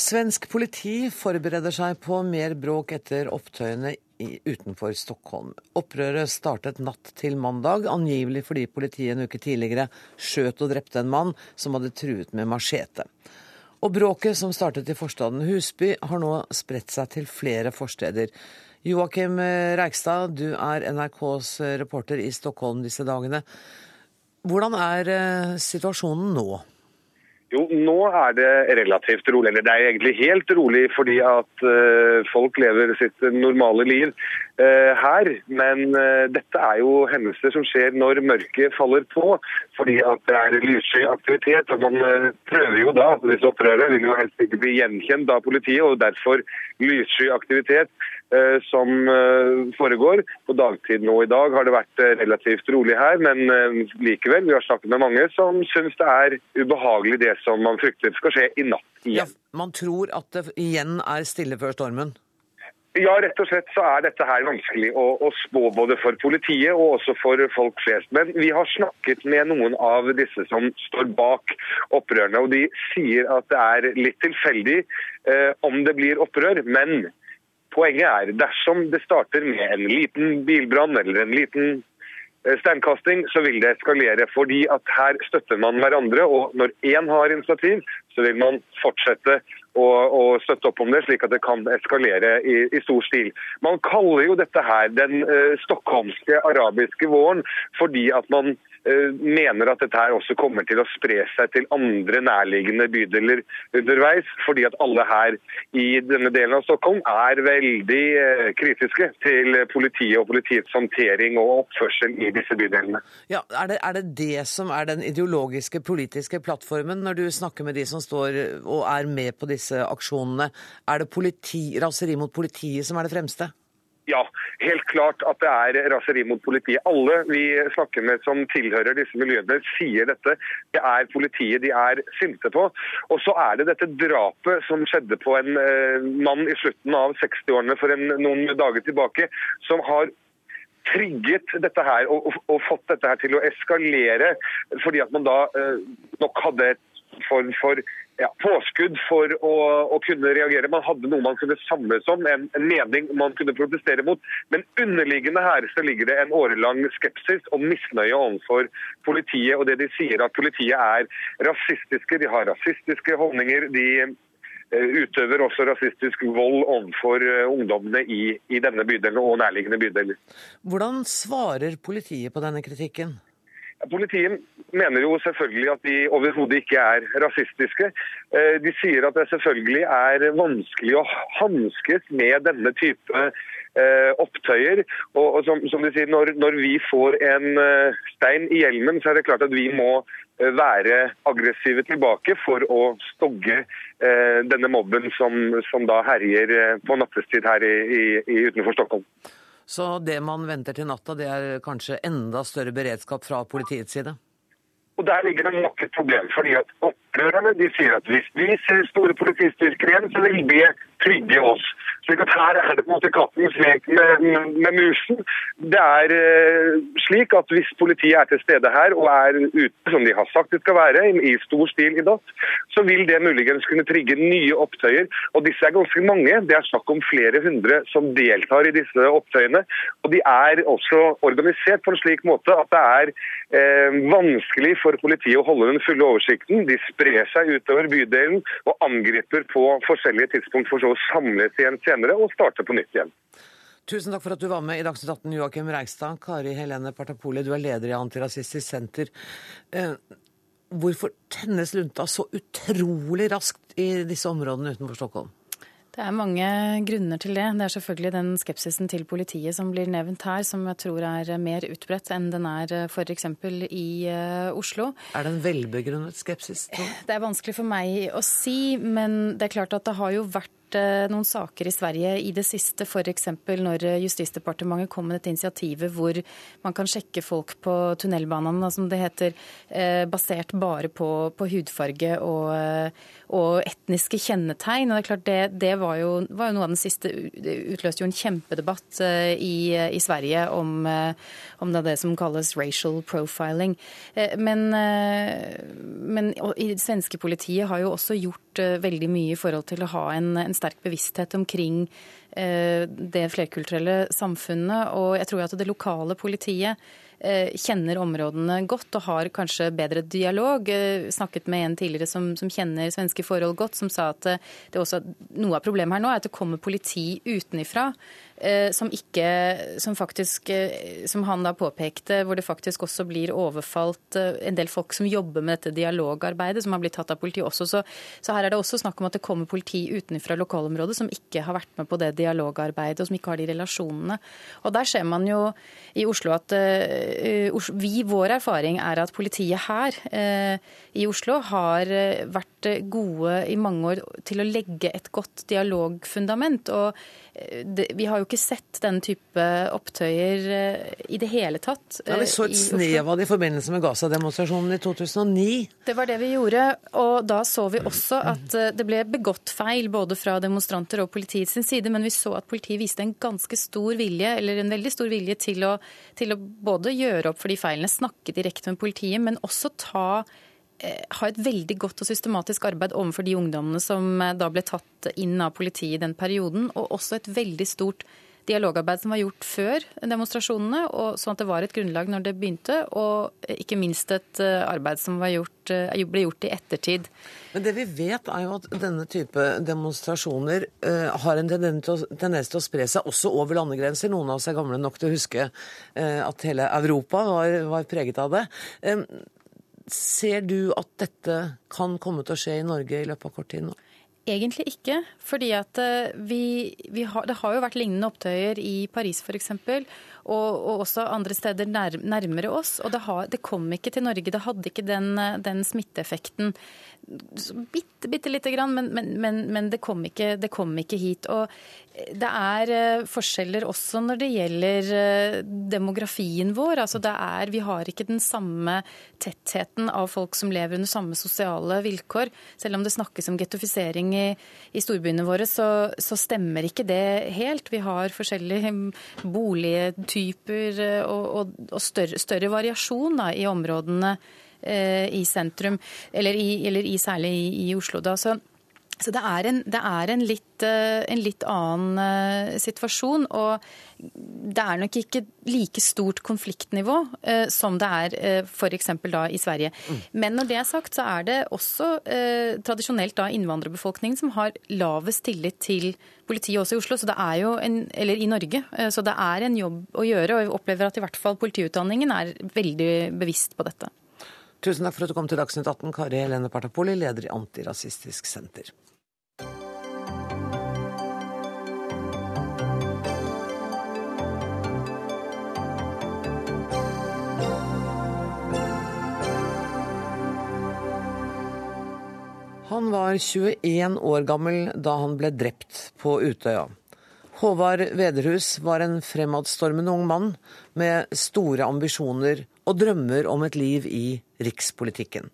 Svensk politi forbereder seg på mer bråk etter opptøyene utenfor Stockholm. Opprøret startet natt til mandag, angivelig fordi politiet en uke tidligere skjøt og drepte en mann som hadde truet med machete. Og bråket som startet i forstaden Husby, har nå spredt seg til flere forsteder. Joakim Reigstad, du er NRKs reporter i Stockholm disse dagene. Hvordan er eh, situasjonen nå? Jo, nå er det relativt rolig. Eller det er egentlig helt rolig fordi at uh, folk lever sitt normale liv uh, her. Men uh, dette er jo hendelser som skjer når mørket faller på. Fordi at det er lyssky aktivitet. Og man prøver jo da, disse opprørere vil jo helst ikke bli gjenkjent av politiet, og derfor lyssky aktivitet. Eh, som eh, foregår. På dagtid nå i dag har det vært eh, relativt rolig her, men likevel, vi har snakket med mange som syns det er ubehagelig det som man frykter skal skje i natt igjen. Ja, man tror at det igjen er stille før stormen? Ja, rett og slett så er dette her vanskelig å, å, spå både for politiet og også for folk flest. Men vi har snakket med noen av disse som står bak opprørene, og de sier at det er litt tilfeldig eh, om det blir opprør. Men Poenget er dersom det starter med en liten bilbrann eller en liten eh, steinkasting, så vil det eskalere. Fordi at her støtter man hverandre. Og når én har initiativ, så vil man fortsette å, å, støtte opp om det, slik at det kan eskalere i, i stor stil. Man kaller jo dette her den uh, stockholmske arabiske våren, fordi at man mener at dette her også kommer til å spre seg til andre nærliggende bydeler underveis. Fordi at alle her i denne delen av Stockholm er veldig eh, kritiske til politiet og politiets håndtering og oppførsel i disse bydelene. Ja, er det, er det det som er den ideologiske politiske plattformen når du snakker med de som står og er med på disse aksjonene? Er det politi, raseri mot politiet som er det fremste? Ja, helt klart at det er raseri mot politiet. Alle vi snakker med som tilhører disse miljøene, sier dette. Det er politiet de er sinte på. Og så er det dette drapet som skjedde på en eh, mann i slutten av 60-årene for en, noen dager tilbake, som har trigget dette her og, og, og, fått dette her til å eskalere, fordi at man da eh, nok hadde et form for ja, påskudd for å, å, kunne reagere. Man hadde noe man kunne samles om, en, en, mening man kunne protestere mot. Men underliggende her så ligger det en årelang skepsis og misnøye overfor politiet. Og det de sier at politiet er rasistiske, de har rasistiske holdninger. de eh, utøver også rasistisk vold overfor eh, ungdommene i, i denne bydelen og nærliggende bydeler. Hvordan svarer politiet på denne kritikken? Politiet mener jo selvfølgelig at de overhodet ikke er rasistiske. Eh, de sier at det selvfølgelig er vanskelig å hanskes med denne type eh, opptøyer. Og, som, de sier, når, vi får en eh, stein i hjelmen, så er det klart at vi må være aggressive tilbake for å stogge denne mobben som, da herjer på nattestid her utenfor Stockholm. Så det man venter til natta, det er kanskje enda større beredskap fra politiets side? Og Der ligger det nok et problem. fordi at Opprørerne de sier at hvis vi ser store politistyrker igjen, så vil det trygge oss. Slik at Her er det på en måte kattens lek med, med, musen. Det er uh, slik at Hvis politiet er til stede her og er ute, som de har sagt det skal være, i stor stil i natt, så vil det muligens kunne trigge nye opptøyer. Og Disse er ganske mange. Det er snakk om flere hundre som deltar i disse opptøyene. Og De er også organisert på en slik måte at det er eh, vanskelig for politiet å holde den fulle oversikten. De sprer seg utover bydelen og angriper på forskjellige tidspunkt for så å samles igjen senere og starte på nytt igjen. Tusen takk for at du var med i Dagsnytt 18, Joakim Reigstad. Kari Helene Partapoli, du er leder i Antirasistisk Senter. Eh, hvorfor tennes lunta så utrolig raskt i disse områdene utenfor Stockholm? Det er mange grunner til det. Det er selvfølgelig den skepsisen til politiet som blir nevnt her, som jeg tror er mer utbredt enn den er f.eks. i uh, Oslo. Er det en velbegrunnet skepsis? Tror? Det er vanskelig for meg å si, men det er klart at det har jo vært Eh, noen saker i Sverige i det siste, f.eks. når Justisdepartementet kom med dette initiativet hvor man kan sjekke folk på tunnelbanene, som det heter, eh, basert bare på, på hudfarge og, eh, og, etniske kjennetegn. Og det er klart det, det var, jo, var, noe av den siste Det utløste jo en kjempedebatt i, i Sverige om, om det, det, som kalles racial profiling. Men, men det svenske politiet har jo også gjort veldig mye i forhold til å ha en, en sterk bevissthet omkring eh, det flerkulturelle samfunnet. Og jeg tror at det lokale politiet eh, kjenner områdene godt og har kanskje bedre dialog. Eh, snakket med en tidligere som, som kjenner svenske forhold godt, som sa at også, noe av problemet her nå er at det kommer politi utenifra som ikke som faktisk eh, Som han da påpekte, hvor det faktisk også blir overfalt eh, en del folk som jobber med dette dialogarbeidet, som har blitt tatt av politiet også. Så, så her er det også snakk om at det kommer politi utenfra lokalområdet som ikke har vært med på det dialogarbeidet, og som ikke har de relasjonene. Og der ser man jo i Oslo at vi, vår erfaring er at politiet her i Oslo har vært gode i mange år til å legge et godt dialogfundament. og vi har jo ikke sett den type opptøyer eh, i det hele tatt. Ja, Vi så et eh, snev av det i forbindelse med Gaza-demonstrasjonen i 2009. Det var det vi gjorde. Og da så vi også at eh, det ble begått feil både fra demonstranter og politiets side, men vi så at politiet viste en ganske stor vilje, eller en veldig stor vilje til å, til å både gjøre opp for de feilene, snakke direkte med politiet, men også ta Eh, ha et veldig godt og systematisk arbeid overfor de ungdommene som eh, da ble tatt inn av politiet i den perioden, og også et veldig stort dialogarbeid som var gjort før demonstrasjonene, sånn at det var et grunnlag når det begynte, og ikke minst et eh, arbeid som gjort, ble gjort i ettertid. Men det vi vet er jo at denne type demonstrasjoner uh, har en tendens til, å, spre seg også over landegrenser. Noen av oss er gamle nok til å huske uh, at hele Europa var, var preget av det. Um, Ser du at dette kan komme til å skje i Norge i løpet av kort tid nå? Egentlig ikke. fordi eh, Det har jo vært lignende opptøyer i Paris f.eks. Og, og også andre steder nær, nærmere oss. Og det, har, det, kom ikke til Norge. Det hadde ikke den, den smitteeffekten. Bitte, bitte lite grann, men, men, men, men det, kom ikke, det, kom ikke, hit. Og det er eh, forskjeller også når det gjelder eh, demografien vår. Altså det er, vi har ikke den samme tettheten av folk som lever under samme sosiale vilkår. Selv om det snakkes om gettofisering i, i storbyene våre, så, så, stemmer ikke det helt. Vi har forskjellige boligtyper eh, og, og, og større, større, variasjon da, i områdene i sentrum, eller, i, eller i, særlig i, i Oslo. Da. Så så det er en, det er en, litt, eh, en litt, annen eh, situasjon. Og det er nok ikke like stort konfliktnivå eh, som det er eh, f.eks. da i Sverige. Mm. Men når det er sagt, så er det også eh, tradisjonelt da innvandrerbefolkningen som har lavest tillit til politiet også i Oslo, en, eller i Norge. Eh, så det er en jobb å gjøre, og jeg opplever at i hvert fall politiutdanningen er veldig bevisst på dette. Tusen takk for at du kom til Dagsnytt 18, Kari Helene Partapoli, leder i Antirasistisk Senter. Han var 21 år gammel da han ble drept på Utøya. Håvard Vederhus var en fremadstormende ung mann med store ambisjoner og drømmer om et liv i rikspolitikken.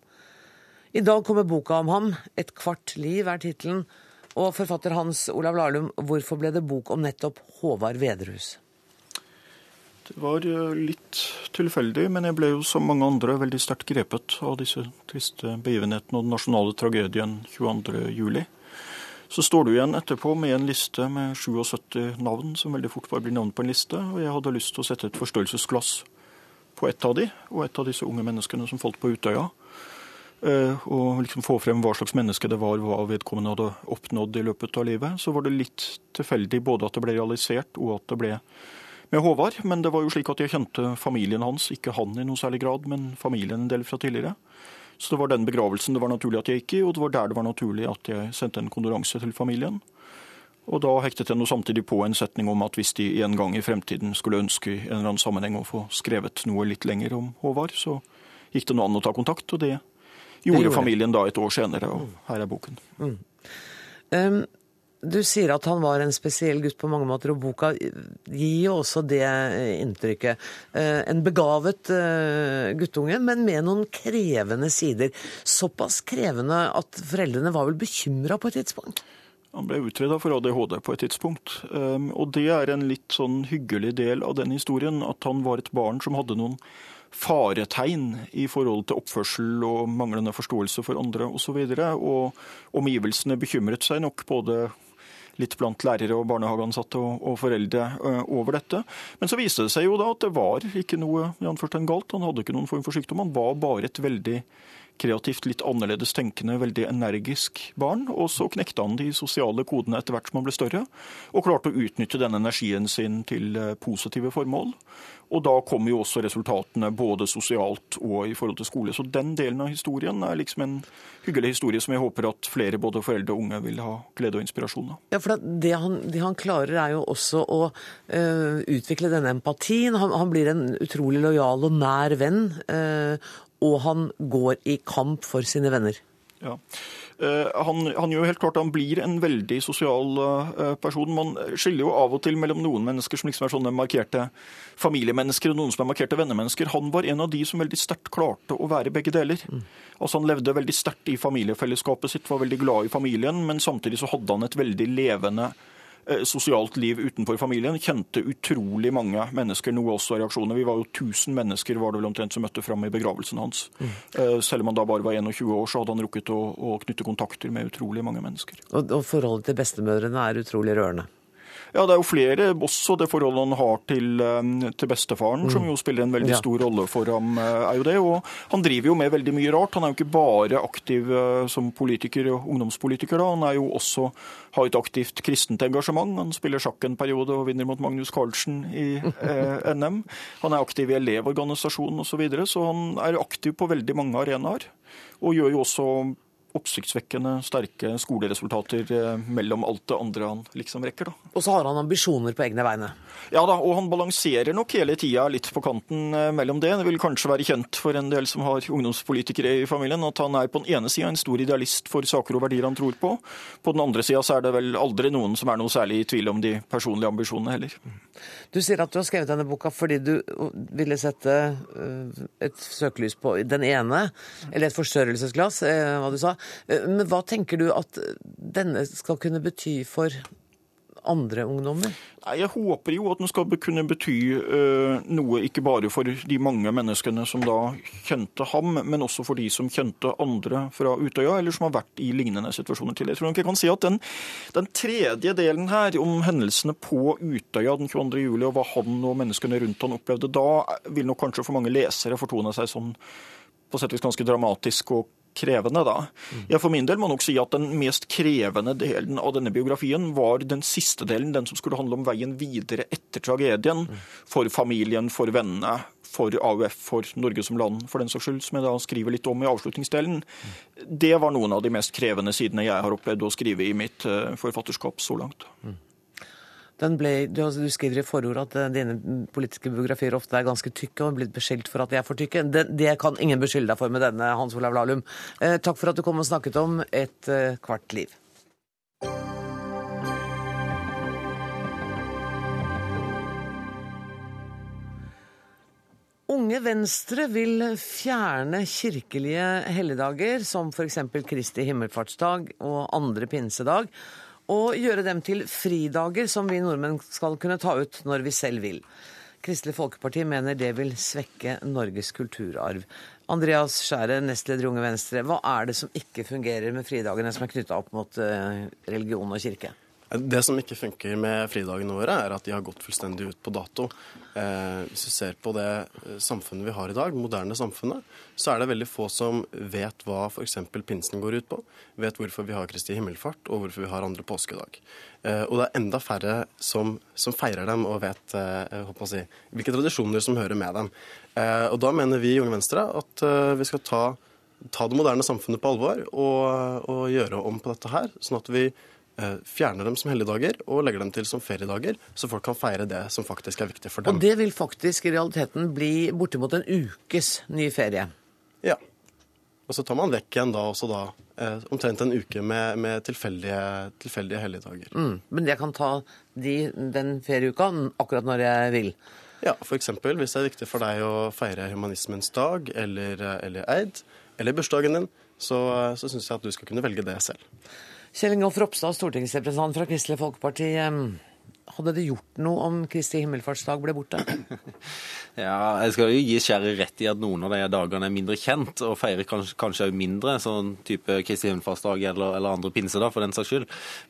I dag kommer boka om ham, 'Et kvart liv' er tittelen, Og forfatter Hans Olav Lahlum, hvorfor ble det bok om nettopp Håvard Vederhus? Det var eh, litt tilfeldig, men jeg ble jo som mange andre veldig sterkt grepet av disse triste begivenhetene og den nasjonale tragedien 22.07. Så står du igjen etterpå med en liste med 77 navn, som veldig fort bare blir navn på en liste. Og jeg hadde lyst til å sette et forstørrelsesglass på ett av de, og et av disse unge menneskene som falt på Utøya. Eh, og liksom få frem hva slags menneske det var, hva vedkommende hadde oppnådd i løpet av livet. Så var det litt tilfeldig både at det ble realisert, og at det ble med Håvard. Men det var jo slik at jeg kjente familien hans, ikke han i noe særlig grad, men familien en del fra tidligere. Så det var den begravelsen det var naturlig at jeg gikk i, og det var der det var naturlig at jeg sendte en kondoranse til familien. Og da hektet jeg noe samtidig på en setning om at hvis de en gang i fremtiden skulle ønske i en eller annen sammenheng å få skrevet noe litt lenger om Håvard, så gikk det noe an å ta kontakt, og det gjorde, gjorde familien da et år senere, og her er boken. Mm. Um, du sier at han var en spesiell gutt på mange måter, og boka gir jo også det inntrykket. Uh, en begavet uh, guttunge, men med noen krevende sider. Såpass krevende at foreldrene var vel bekymra på et tidspunkt? Han ble utreda for ADHD på et tidspunkt. Ehm, og det er en litt sånn hyggelig del av den historien, at han var et barn som hadde noen faretegn i forhold til oppførsel og manglende forståelse for andre osv. Og, så og omgivelsene bekymret seg nok både litt blant lærere og barnehageansatte og, og foreldre ø, over dette. Men så viste det seg jo da at det var ikke noe galt. Han hadde ikke noen form for sykdom. Han var bare et veldig kreativt, litt annerledes tenkende, veldig energisk barn. Og så knekte han de sosiale kodene etter hvert som han ble større, og klarte å utnytte denne energien sin til eh, positive formål. Og da kommer jo også resultatene både sosialt og i forhold til skole. Så den delen av historien er liksom en hyggelig historie som jeg håper at flere både foreldre og unge vil ha glede og inspirasjon av. Ja, for det han, det han klarer er jo også å uh, utvikle denne empatien. Han, han, blir en utrolig lojal og nær venn. Uh, og han går i kamp for sine venner. Ja. Eh, han, han, gjør helt klart han blir en veldig sosial eh, person. Man skiller jo av og til mellom noen mennesker som liksom er sånne markerte familiemennesker, og noen som er markerte vennemennesker. Han var en av de som veldig sterkt klarte å være begge deler. Mm. Altså Han levde veldig sterkt i familiefellesskapet sitt, var veldig glad i familien, men samtidig så hadde han et veldig levende Eh, sosialt liv utenfor familien. Kjente utrolig mange mennesker, noe også reaksjoner. Vi var jo 1000 mennesker var det vel omtrent som møtte fram i begravelsen hans. Mm. Eh, selv om han da bare var 21 år, så hadde han rukket å, å knytte kontakter med utrolig mange mennesker. Og, og forholdet til bestemødrene er utrolig rørende? Ja, det er jo flere, også det forholdet han har til, eh, til bestefaren, mm. som jo spiller en veldig ja. stor rolle for ham. Eh, er jo det, og Han driver jo med veldig mye rart. Han er jo ikke bare aktiv eh, som politiker og ungdomspolitiker. da, Han er jo også har et aktivt kristent engasjement. Han spiller sjakk en periode og vinner mot Magnus Carlsen i eh, NM. Han er aktiv i Elevorganisasjonen osv., så, videre, så han er aktiv på veldig mange arenaer. Og gjør jo også oppsiktsvekkende sterke skoleresultater eh, mellom alt det andre han liksom rekker. Da. Og så har han ambisjoner på egne vegne? Ja da, og han balanserer nok hele tida litt på kanten eh, mellom det. Det vil kanskje være kjent for en del som har ungdomspolitikere i familien, at han er på den ene sida en stor idealist for saker og verdier han tror på. På den andre sida så er det vel aldri noen som er noe særlig i tvil om de personlige ambisjonene heller. Du sier at du har skrevet denne boka fordi du ville sette eh, et søkelys på den ene, eller et forstørrelsesglass, hva du sa. Eh, men hva tenker du at denne skal kunne bety for andre ungdommer? Jeg håper jo at den skal kunne bety uh, noe ikke bare for de mange menneskene som da kjente ham, men også for de som kjente andre fra Utøya, eller som har vært i lignende situasjoner til. Jeg tror nok jeg kan si at den, den tredje delen her, om hendelsene på Utøya den 22. juli, og hva han og menneskene rundt han opplevde da, vil nok kanskje for mange lesere fortone seg som på sett og vis ganske dramatisk og krevende, da. Jeg for min del må nok si at den mest krevende delen av denne biografien var den siste delen, den som skulle handle om veien videre etter tragedien. For familien, for vennene, for AUF, for Norge som land, for den saks skyld, som jeg da skriver litt om i avslutningsdelen. Det var noen av de mest krevende sidene jeg har opplevd å skrive i mitt eh, forfatterskap så langt. Mm. Ble, du, du, skriver i forord at uh, dine politiske biografier ofte er ganske tykke og blitt beskyldt for at de er for tykke. Det, det kan ingen beskylde deg for med denne, Hans Olav Lahlum. Eh, takk for at du kom og snakket om et eh, kvart liv. Unge Venstre vil fjerne kirkelige helligdager, som f.eks. Kristi himmelfartsdag og andre pinsedag og gjøre dem til fridager som vi nordmenn skal kunne ta ut når vi selv vil. Kristelig Folkeparti mener det vil svekke Norges kulturarv. Andreas Skjære, nestleder i Unge Venstre. Hva er det som ikke fungerer med fridagene som er knytta opp mot eh, religion og kirke? Det som ikke funker med fridagene våre, er at de har gått fullstendig ut på dato. Eh, hvis du ser på det eh, samfunnet vi har i dag, moderne samfunnet, så er det veldig få som vet hva f.eks. pinsen går ut på, vet hvorfor vi har Kristi himmelfart, og hvorfor vi har andre påskedag. Eh, og det er enda færre som, som feirer dem og vet eh, si, hvilke tradisjoner som hører med dem. Eh, og da mener vi i Unge Venstre at eh, vi skal ta, ta, det moderne samfunnet på alvor og, og gjøre om på dette her, sånn at vi fjerner dem som helligdager og legger dem til som feriedager, så folk kan feire det som faktisk er viktig for dem. Og det vil faktisk i realiteten bli bortimot en ukes ny ferie? Ja. Og så tar man vekk igjen da også da eh, omtrent en uke med, med tilfeldige, tilfeldige helligdager. Mm, men jeg kan ta de, den ferieuka akkurat når jeg vil? Ja, f.eks. hvis det er viktig for deg å feire humanismens dag eller, eh, eller eid, eller bursdagen din, så, så syns jeg at du skal kunne velge det selv. Kjell Ingolf Ropstad, stortingsrepresentant fra Kristelig Folkeparti. Hadde det gjort noe om Kristi himmelfartsdag ble borte? Ja, jeg skal jo gi Skjære rett i at noen av de dagene er mindre kjent, og feirer kanskje, kanskje mindre, sånn type Kristi himmelfartsdag eller, eller, andre pinsedag, for den saks skyld.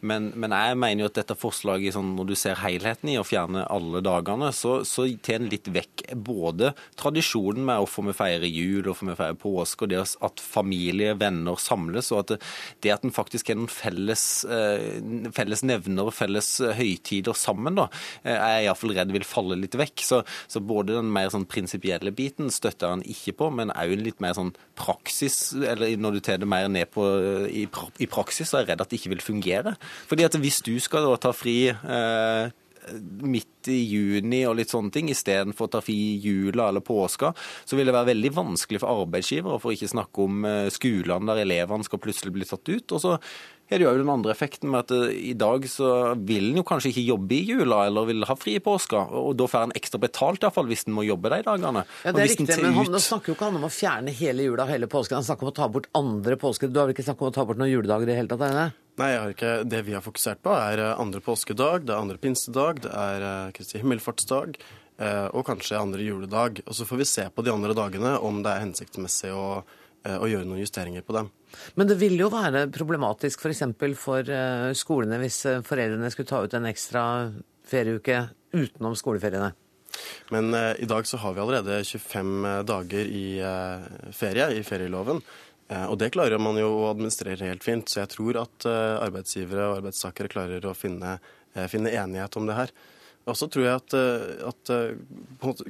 Men, men, jeg mener jo at dette forslaget, sånn, når du ser helheten i å fjerne alle dagene, så, så tar litt vekk både tradisjonen med hvorfor vi feirer jul, hvorfor vi feirer påske, og det at familie, venner samles, og at det, det at en faktisk har noen felles, eh, felles nevner felles høytider sammen, da, eh, er jeg iallfall redd vil falle litt vekk. Så, så både den mer sånn prinsipielle biten støtter han ikke på, men òg litt mer sånn praksis, eller når du tar det mer ned på i, i praksis, så er jeg redd at det ikke vil fungere. Fordi at hvis du skal da ta fri eh, midt i juni og litt sånne ting, istedenfor å ta fri jula eller påska, så vil det være veldig vanskelig for arbeidsgivere, for ikke snakke om eh, skolene der elevene skal plutselig bli tatt ut. Og så er det jo den andre effekten med at eh, i dag så vil en jo kanskje ikke jobbe i jula eller vil ha fri i påska, og da får en ekstra betalt iallfall hvis en må jobbe de dagene. Ja, det er riktig, men han, ut... snakker jo ikke han om å fjerne hele jula og hele påsken, han snakker om å ta bort andre påsker. Du har vel ikke snakket om å ta bort noen juledager i det hele tatt? Det? Nei, jeg har ikke. det vi har fokusert på, er eh, andre påskedag, det er andre pinsedag, det er eh, Kristi himmelfartsdag og kanskje andre juledag. Og så får vi se på de andre dagene om det er hensiktsmessig å, å gjøre noen justeringer på dem. Men det vil jo være problematisk f.eks. For, for eh, skolene hvis eh, foreldrene skulle ta ut en ekstra ferieuke utenom skoleferiene. Men eh, i dag så har vi allerede 25 dager i eh, ferie i ferieloven. Eh, og det klarer man jo å administrere helt fint. Så jeg tror at arbeidsgivere og arbeidstakere klarer å finne, finne, enighet om det her. Og så tror jeg at, at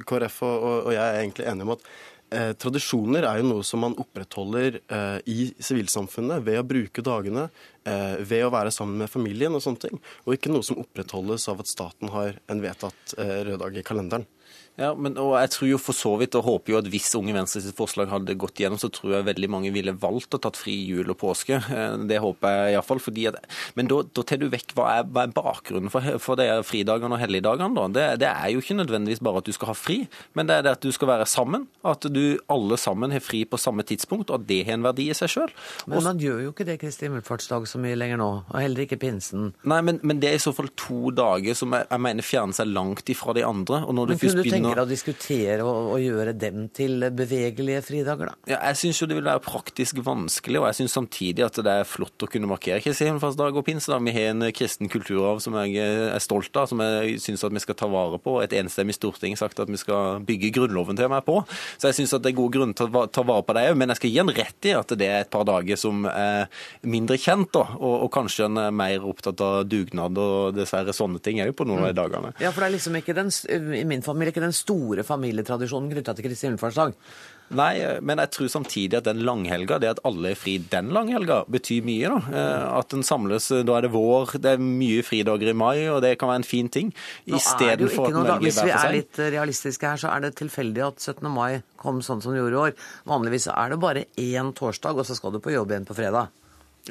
KrF og, og jeg er egentlig enige om at Eh, tradisjoner er jo noe som man opprettholder eh, i sivilsamfunnet ved å bruke dagene, eh, ved å være sammen med familien og sånne ting. Og ikke noe som opprettholdes av at staten har en vedtatt eh, rød dag i kalenderen. Ja, men, og jeg tror jo for så vidt, og håper jo at hvis Unge Venstres forslag hadde gått gjennom, så tror jeg veldig mange ville valgt å tatt fri jul og påske. Eh, det håper jeg iallfall. Men da, da tar du vekk hva er, hva er bakgrunnen for, for de fridagene og helligdagene. da? Det, det, er jo ikke nødvendigvis bare at du skal ha fri, men det er det at du skal være sammen. At du alle sammen har fri på samme tidspunkt, og at det har en verdi i seg sjøl. Men man gjør jo ikke det Kristi himmelfartsdag så mye lenger nå, og heller ikke pinsen. Nei, men, men, det er i så fall to dager som jeg, jeg mener fjerner seg langt ifra de andre. og når du først begynner tenker å diskutere og, og, gjøre dem til bevegelige fridager, da? Ja, jeg syns jo det vil være praktisk vanskelig, og jeg syns samtidig at det er flott å kunne markere Kristi himmelfartsdag og pinsedag. Vi har en kristen kulturarv som jeg er stolt av, som jeg syns at vi skal ta vare på. Et enstemmig storting har sagt at vi skal bygge Grunnloven til meg på. Så jeg syns det er god grunn til å ta vare på det òg, men jeg skal gi en rett i at det er et par dager som er mindre kjent, da, og, og kanskje en er mer opptatt av dugnad og dessverre sånne ting òg på noen av de dagene. Ja, for det er liksom ikke den, i min familie ikke den store familietradisjonen knytta til Kristi himmelfartsdag. Nei, men jeg tror samtidig at den langhelga, det at alle er fri den langhelga, betyr mye. da. Eh, at en samles, da er det vår, det er mye fridager i mai, og det kan være en fin ting. Ikke noe, da, Hvis vi er litt realistiske her, så er det tilfeldig at 17. mai kom sånn som det gjorde i år. Vanligvis er det bare én torsdag, og så skal du på jobb igjen på fredag.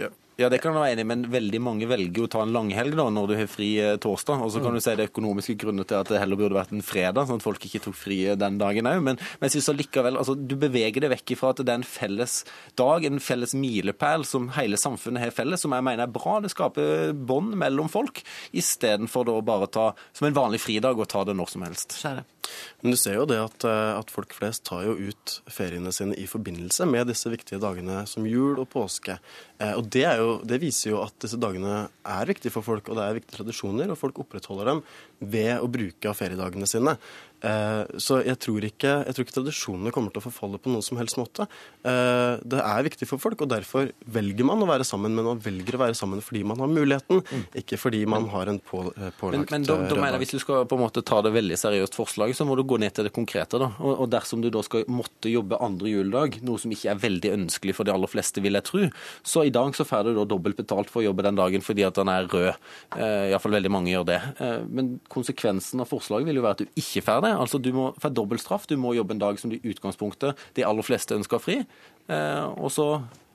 Ja. Ja, det kan jeg være enig i, men veldig mange velger å ta en langhelg da, når du har fri eh, torsdag. Og så kan Mm. du si det er økonomiske grunner til at det heller burde vært en fredag, sånn at folk ikke tok fri eh, den dagen òg. Men, men jeg synes allikevel, altså, du beveger det vekk ifra at det er en felles dag, en felles milepæl som hele samfunnet har felles, som jeg mener er bra. Det skaper bånd mellom folk, istedenfor da bare ta som en vanlig fridag og ta det når som helst. Men du ser jo det at, eh, at folk flest tar jo ut feriene sine i forbindelse med disse viktige dagene som jul og påske. Eh, Og det, jo, det viser jo at disse dagene er viktige for folk, og det er viktige tradisjoner, og folk opprettholder dem ved å bruke av feriedagene sine. Eh, Så jeg tror, ikke, jeg tror ikke tradisjonene kommer til å forfalle på noen som helst måte. Eh, Det er viktig for folk, og derfor velger man å være sammen, men man velger å være sammen fordi man har muligheten, ikke fordi man har en på, pålagt Men, men da, eh, da mener jeg hvis du skal på en måte ta det veldig seriøst forslaget, så må du gå ned til det konkrete. da. Og, og dersom du da skal måtte jobbe andre juledag, noe som ikke er veldig ønskelig for de aller fleste, vil jeg tro, så i dag så får du da dobbelt betalt for å jobbe den dagen fordi at den er rød. Eh, Iallfall veldig mange gjør det. Eh, men konsekvensen av forslaget vil jo være at du ikke får det. Altså du må få dobbelt straff. Du må jobbe en dag som i utgangspunktet de aller fleste ønsker fri, eh, og så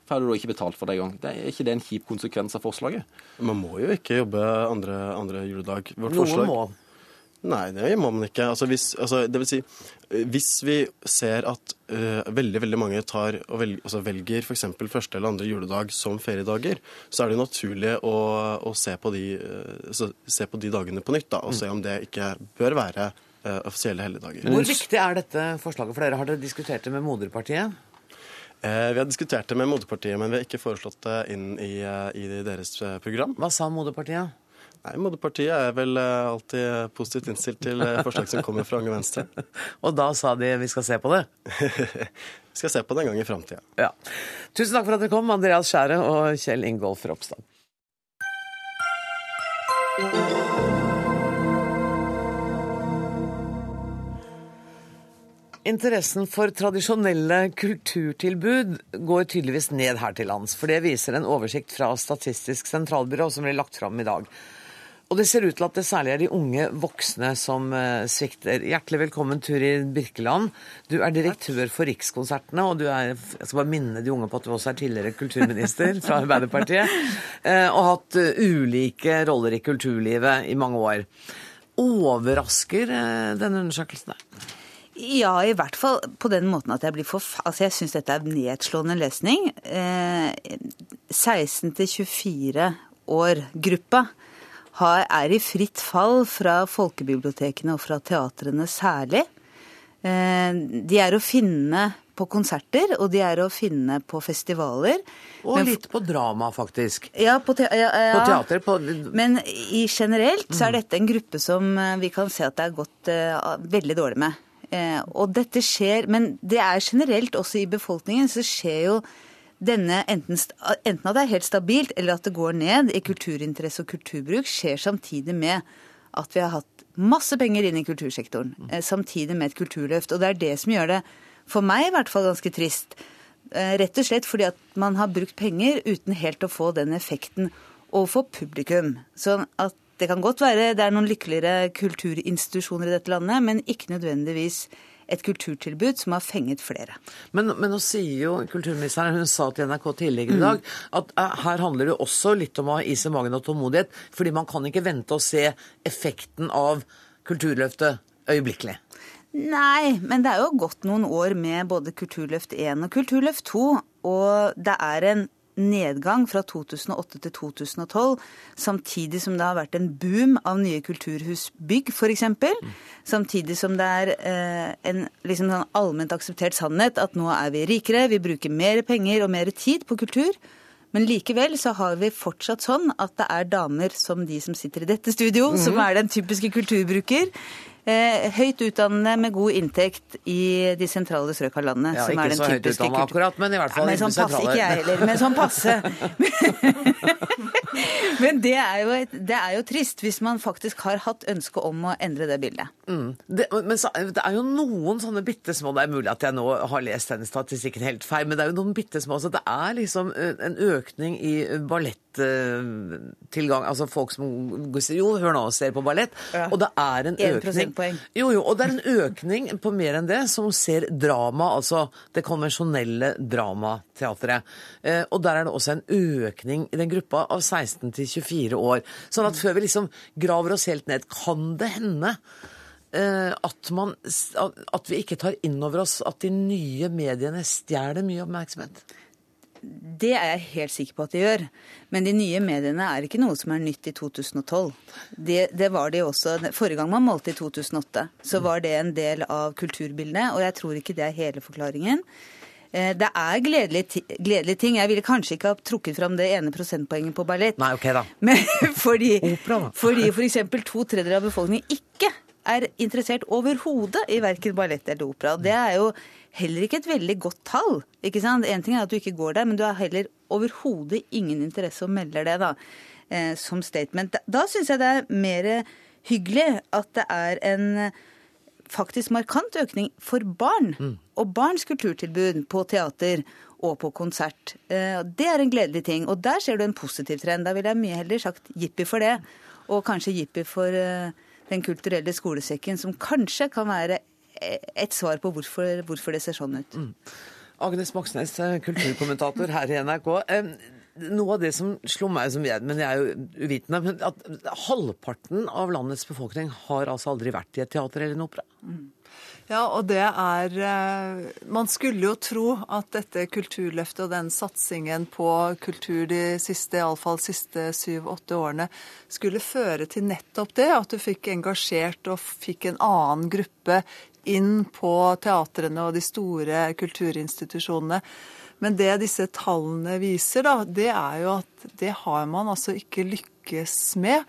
får du da ikke betalt for det engang. Det er ikke det en kjip konsekvens av forslaget? Man må jo ikke jobbe andre, andre juledag. Vårt Noen forslag- må. Nei, det må man ikke. Altså, hvis, altså, det vil si, hvis vi ser at uh, veldig veldig mange tar og velger, altså, velger f.eks. første eller andre juledag som feriedager, så er det naturlig å, å se, på de, altså, se på de dagene på nytt da, og se om det ikke bør være offisielle helligdager. Hvor viktig er dette forslaget for dere? Har dere diskutert det med moderpartiet? Eh, vi har diskutert det med moderpartiet, men vi har ikke foreslått det inn i, eh, i deres eh, program. Hva sa moderpartiet? Nei, Moderpartiet er vel eh, alltid positivt innstilt til eh, forslag som kommer fra Unge Venstre. Og da sa de vi skal se på det? Vi skal se på det en gang i framtida. Ja. Tusen takk for at dere kom, Andreas Skjære og Kjell Ingolf Ropstad. Interessen for tradisjonelle kulturtilbud går tydeligvis ned her til lands, for det viser en oversikt fra Statistisk sentralbyrå som ble lagt fram i dag. Og det ser ut til at det særlig er de unge voksne som eh, svikter. Hjertelig velkommen, Turid Birkeland. Du er direktør for Rikskonsertene, og du er, jeg skal bare minne de unge på at du også er tidligere kulturminister fra Arbeiderpartiet, eh, og har hatt eh, ulike roller i kulturlivet i mange år. Overrasker denne undersøkelsen deg? Ja, i hvert fall på den måten at jeg blir for... Altså, jeg syns dette er nedslående lesning. Eh, 16-24 år-gruppa er i fritt fall fra folkebibliotekene og fra teatrene særlig. Eh, de er å finne på konserter, og de er å finne på festivaler. Og Men- litt på drama, faktisk. ja, på, te ja, ja. På teater. På... Men i generelt så er dette en gruppe som eh, vi kan se at det er gått uh, veldig dårlig med. Eh, og dette skjer, men det er generelt også i befolkningen, så skjer jo denne enten, enten at det er helt stabilt, eller at det går ned i kulturinteresse og kulturbruk, skjer samtidig med at vi har hatt masse penger inn i kultursektoren. Eh, samtidig med et kulturløft. Og det er det som gjør det, for meg i hvert fall, ganske trist. Eh, Rett og slett fordi at man har brukt penger uten helt å få den effekten overfor publikum. Sånn at det kan godt være det er noen lykkeligere kulturinstitusjoner i dette landet, men ikke nødvendigvis et kulturtilbud som har fenget flere. Men, men nå sier jo kulturministeren, hun sa til NRK tidligere i dag, at eh, her handler det også litt om å ha is i magen og tålmodighet, fordi man kan ikke vente og se effekten av Kulturløftet øyeblikkelig. Nei, men det er jo gått noen år med både Kulturløft 1 og Kulturløft 2, og det er en nedgang fra 2008 til 2012, samtidig som det har vært en boom av nye kulturhusbygg, f.eks. Samtidig som det er eh, en liksom sånn allment akseptert sannhet at nå er vi rikere, vi bruker mer penger og mer tid på kultur. Men likevel så har vi fortsatt sånn at det er damer som de som sitter i dette studio, som er den typiske kulturbruker. Eh, høyt utdannede med god inntekt i de sentrale strøk av landet. Ja, som ikke er den så høyt utdannet akkurat, men i hvert fall men sånn passe ikke jeg heller, men sånn passe. men det er, jo et, det er jo trist hvis man faktisk har hatt ønske om å endre det bildet. Mm. Det, men så, det er jo noen sånne bitte små Det er mulig at jeg nå har lest denne statistikken helt feil, men det er jo noen bitte små. Så det er liksom eh, en økning i ballett ballettilgang Altså folk som jo, hør nå, ser på ballett. Ja. Og det er en økning. Jo, jo, og det er en økning på mer enn det som ser drama, altså det konvensjonelle dramateatret. Eh, og der er det også en økning i den gruppa av 16 til 24 år. Sånn at før vi liksom graver oss helt ned, kan det hende eh, at, man, at vi ikke tar inn over oss at de nye mediene stjeler mye oppmerksomhet? Det er jeg helt sikker på at de gjør. Men de nye mediene er ikke noe som er nytt i 2012. Det, det var de også. Forrige gang man målte i 2008, så var det en del av kulturbildet. Og jeg tror ikke det er hele forklaringen. Eh, Det er gledelige, gledelige ting. Jeg ville kanskje ikke ha trukket fram det ene prosentpoenget på ballett. Nei, ok da. Men fordi, Opera, da. fordi f.eks. to tredjedeler av befolkningen ikke er interessert overhodet i verken ballett eller opera. Det er jo heller ikke et veldig godt tall. ikke sant? En ting er at du ikke går der, men du har heller overhodet ingen interesse og melder det da, eh, som statement. Da, da syns jeg det er mer hyggelig at det er en eh, faktisk markant økning for barn og barns kulturtilbud på teater og på konsert. Eh, Det er en gledelig ting. Og der ser du en positiv trend. Da ville jeg mye heller sagt jippi for det, og kanskje jippi for eh, Den kulturelle skolesekken, som kanskje kan være eh, et svar på hvorfor, hvorfor det ser sånn ut. Agnes Moxnes, eh, kulturkommentator her i NRK. Noe av det som slo meg som jeg, men jeg er jo uvitende, men at halvparten av landets befolkning har altså aldri vært i et teater eller en opera. Ja, og det er eh, Man skulle jo tro at dette kulturløftet og den satsingen på kultur de siste, iallfall siste syv-åtte årene skulle føre til nettopp det. At du fikk engasjert og fikk en annen gruppe inn på teatrene og de store kulturinstitusjonene. Men det disse tallene viser, da, det er jo at det har man altså ikke lykkes med.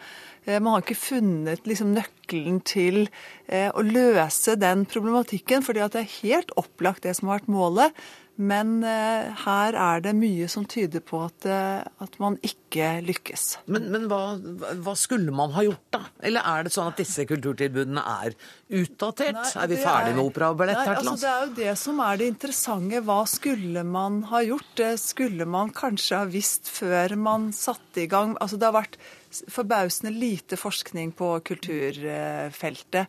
Eh, Man har ikke funnet liksom, nøkkelen til eh, å løse den problematikken, fordi det er helt opplagt det som har vært målet. Men eh, her er det mye som tyder på at, eh, at man ikke lykkes. Men, men hva, hva skulle man ha gjort, da? Eller er det sånn at disse kulturtilbudene er utdatert? Nei, er vi ferdige er, med opera og ballett her til altså. Det er jo det som er det interessante. Hva skulle man ha gjort? Det skulle man kanskje ha visst før man satte i gang. Altså, det har vært forbausende lite forskning på kulturfeltet.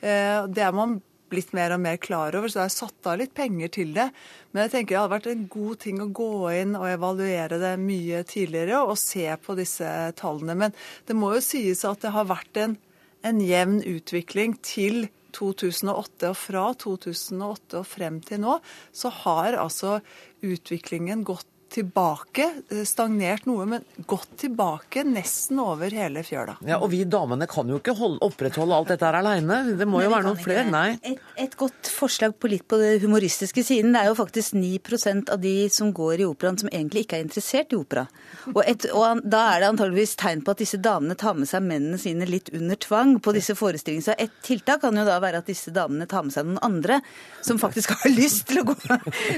Eh, Det er man blitt mer og mer klar over, så jeg har satt av litt penger til det. Men jeg tenker det hadde vært en god ting å gå inn og evaluere det mye tidligere og se på disse tallene. Men det må jo sies at det har vært en, en jevn utvikling til 2008. Og fra 2008 og frem til nå så har altså utviklingen gått tilbake, eh, stagnert noe, men gått tilbake nesten over hele fjøla. Ja, Og vi damene kan jo ikke holde, opprettholde alt dette her aleine. Det må jo Nei, jo være noen flere. Nei. Et, et godt forslag på litt på det humoristiske siden. Det er jo faktisk 9% av de som går i operaen som egentlig ikke er interessert i opera. Og, et, og da er det antageligvis tegn på at disse damene tar med seg mennene sine litt under tvang på disse forestillingene. Så et tiltak kan jo da være at disse damene tar med seg noen andre som faktisk har lyst til å gå,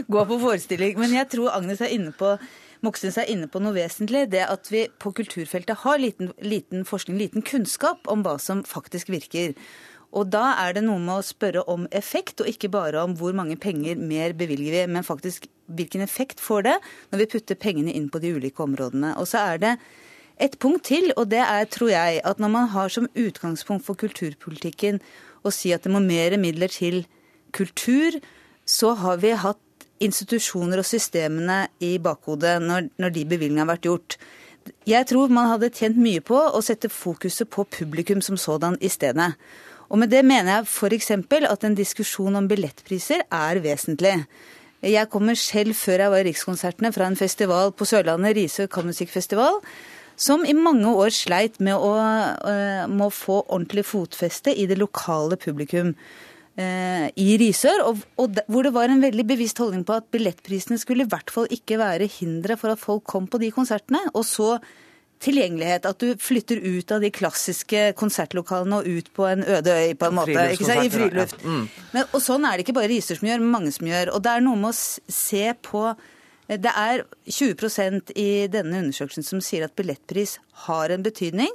gå på forestilling. Men jeg tror Agnes er inne på Moxnes er inne på noe vesentlig. Det at vi på kulturfeltet har liten, liten forskning, liten kunnskap om hva som faktisk virker. Og da er det noe med å spørre om effekt, og ikke bare om hvor mange penger mer bevilger vi, men faktisk hvilken effekt får det når vi putter pengene inn på de ulike områdene. Og så er det et punkt til, og det er, tror jeg, at når man har som utgangspunkt for kulturpolitikken å si at det må mer midler til kultur, så har vi hatt institusjoner og systemene i bakhodet når, når de bevilgningene har vært gjort. Jeg tror man hadde tjent mye på å sette fokuset på publikum som sådan i stedet. Og med det mener jeg f.eks. at en diskusjon om billettpriser er vesentlig. Jeg kommer selv, før jeg var i Rikskonsertene, fra en festival på Sørlandet, Risør Kammermusikkfestival, som i mange år sleit med å, eh, med å få ordentlig fotfeste i det lokale publikum i Risør, og, og de- hvor det var en veldig bevisst holdning på at billettprisene skulle i hvert fall ikke være hindre for at folk kom på de konsertene. Og så tilgjengelighet, at du flytter ut av de klassiske konsertlokalene og ut på en øde øy, på en måte. Ikke sant? I friluft. ja. Mm. Men, og sånn er det ikke bare Risør som gjør, men mange som gjør. Og det er noe med å se på Det er 20% i denne undersøkelsen som sier at billettpris har en betydning.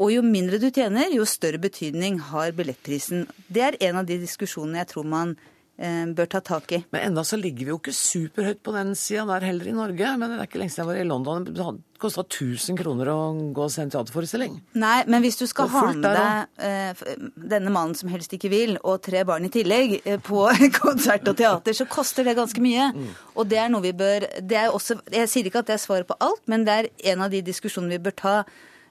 Og jo mindre du tjener, jo større betydning har billettprisen. Det er en av de diskusjonene jeg tror man eh, bør ta tak i. Men enda så ligger vi jo ikke superhøyt på den sida der heller i Norge. Men det er ikke lenge siden jeg var i London. Det kosta 1000 kroner å gå og se en teaterforestilling. Nei, men hvis du skal ha med deg eh, denne mannen som helst ikke vil, og tre barn i tillegg, eh, på konsert og teater, så koster det ganske mye. Og det er noe vi bør det er også, Jeg sier ikke at det er svaret på alt, men det er en av de diskusjonene vi bør ta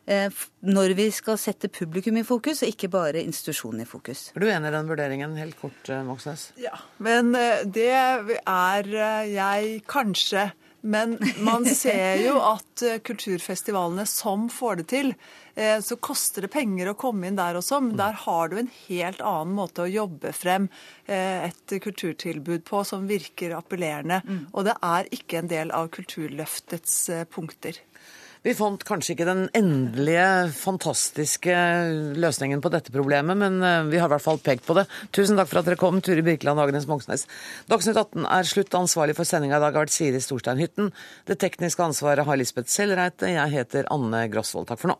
når vi skal sette publikum i fokus, og ikke bare institusjonen i fokus. Er du enig i den vurderingen, helt kort, eh, Moxnes? Ja, men eh, det er eh, jeg kanskje. Men man ser jo at eh, kulturfestivalene som får det til, eh, så koster det penger å komme inn der også. Men der har du en helt annen måte å jobbe frem eh, et kulturtilbud på som virker appellerende. Og det er ikke en del av Kulturløftets eh, punkter. Vi fant kanskje ikke den endelige, fantastiske løsningen på dette problemet, men eh, vi har i hvert fall pekt på det. Tusen takk for at dere kom, Turi Birkeland og Agnes Moxnes. Dagsnytt 18 er slutt. Ansvarlig for sendinga i dag har vært Siri Storstein Hytten. Det tekniske ansvaret har Lisbeth Sellreite. Jeg heter Anne Grosvold. Takk for nå.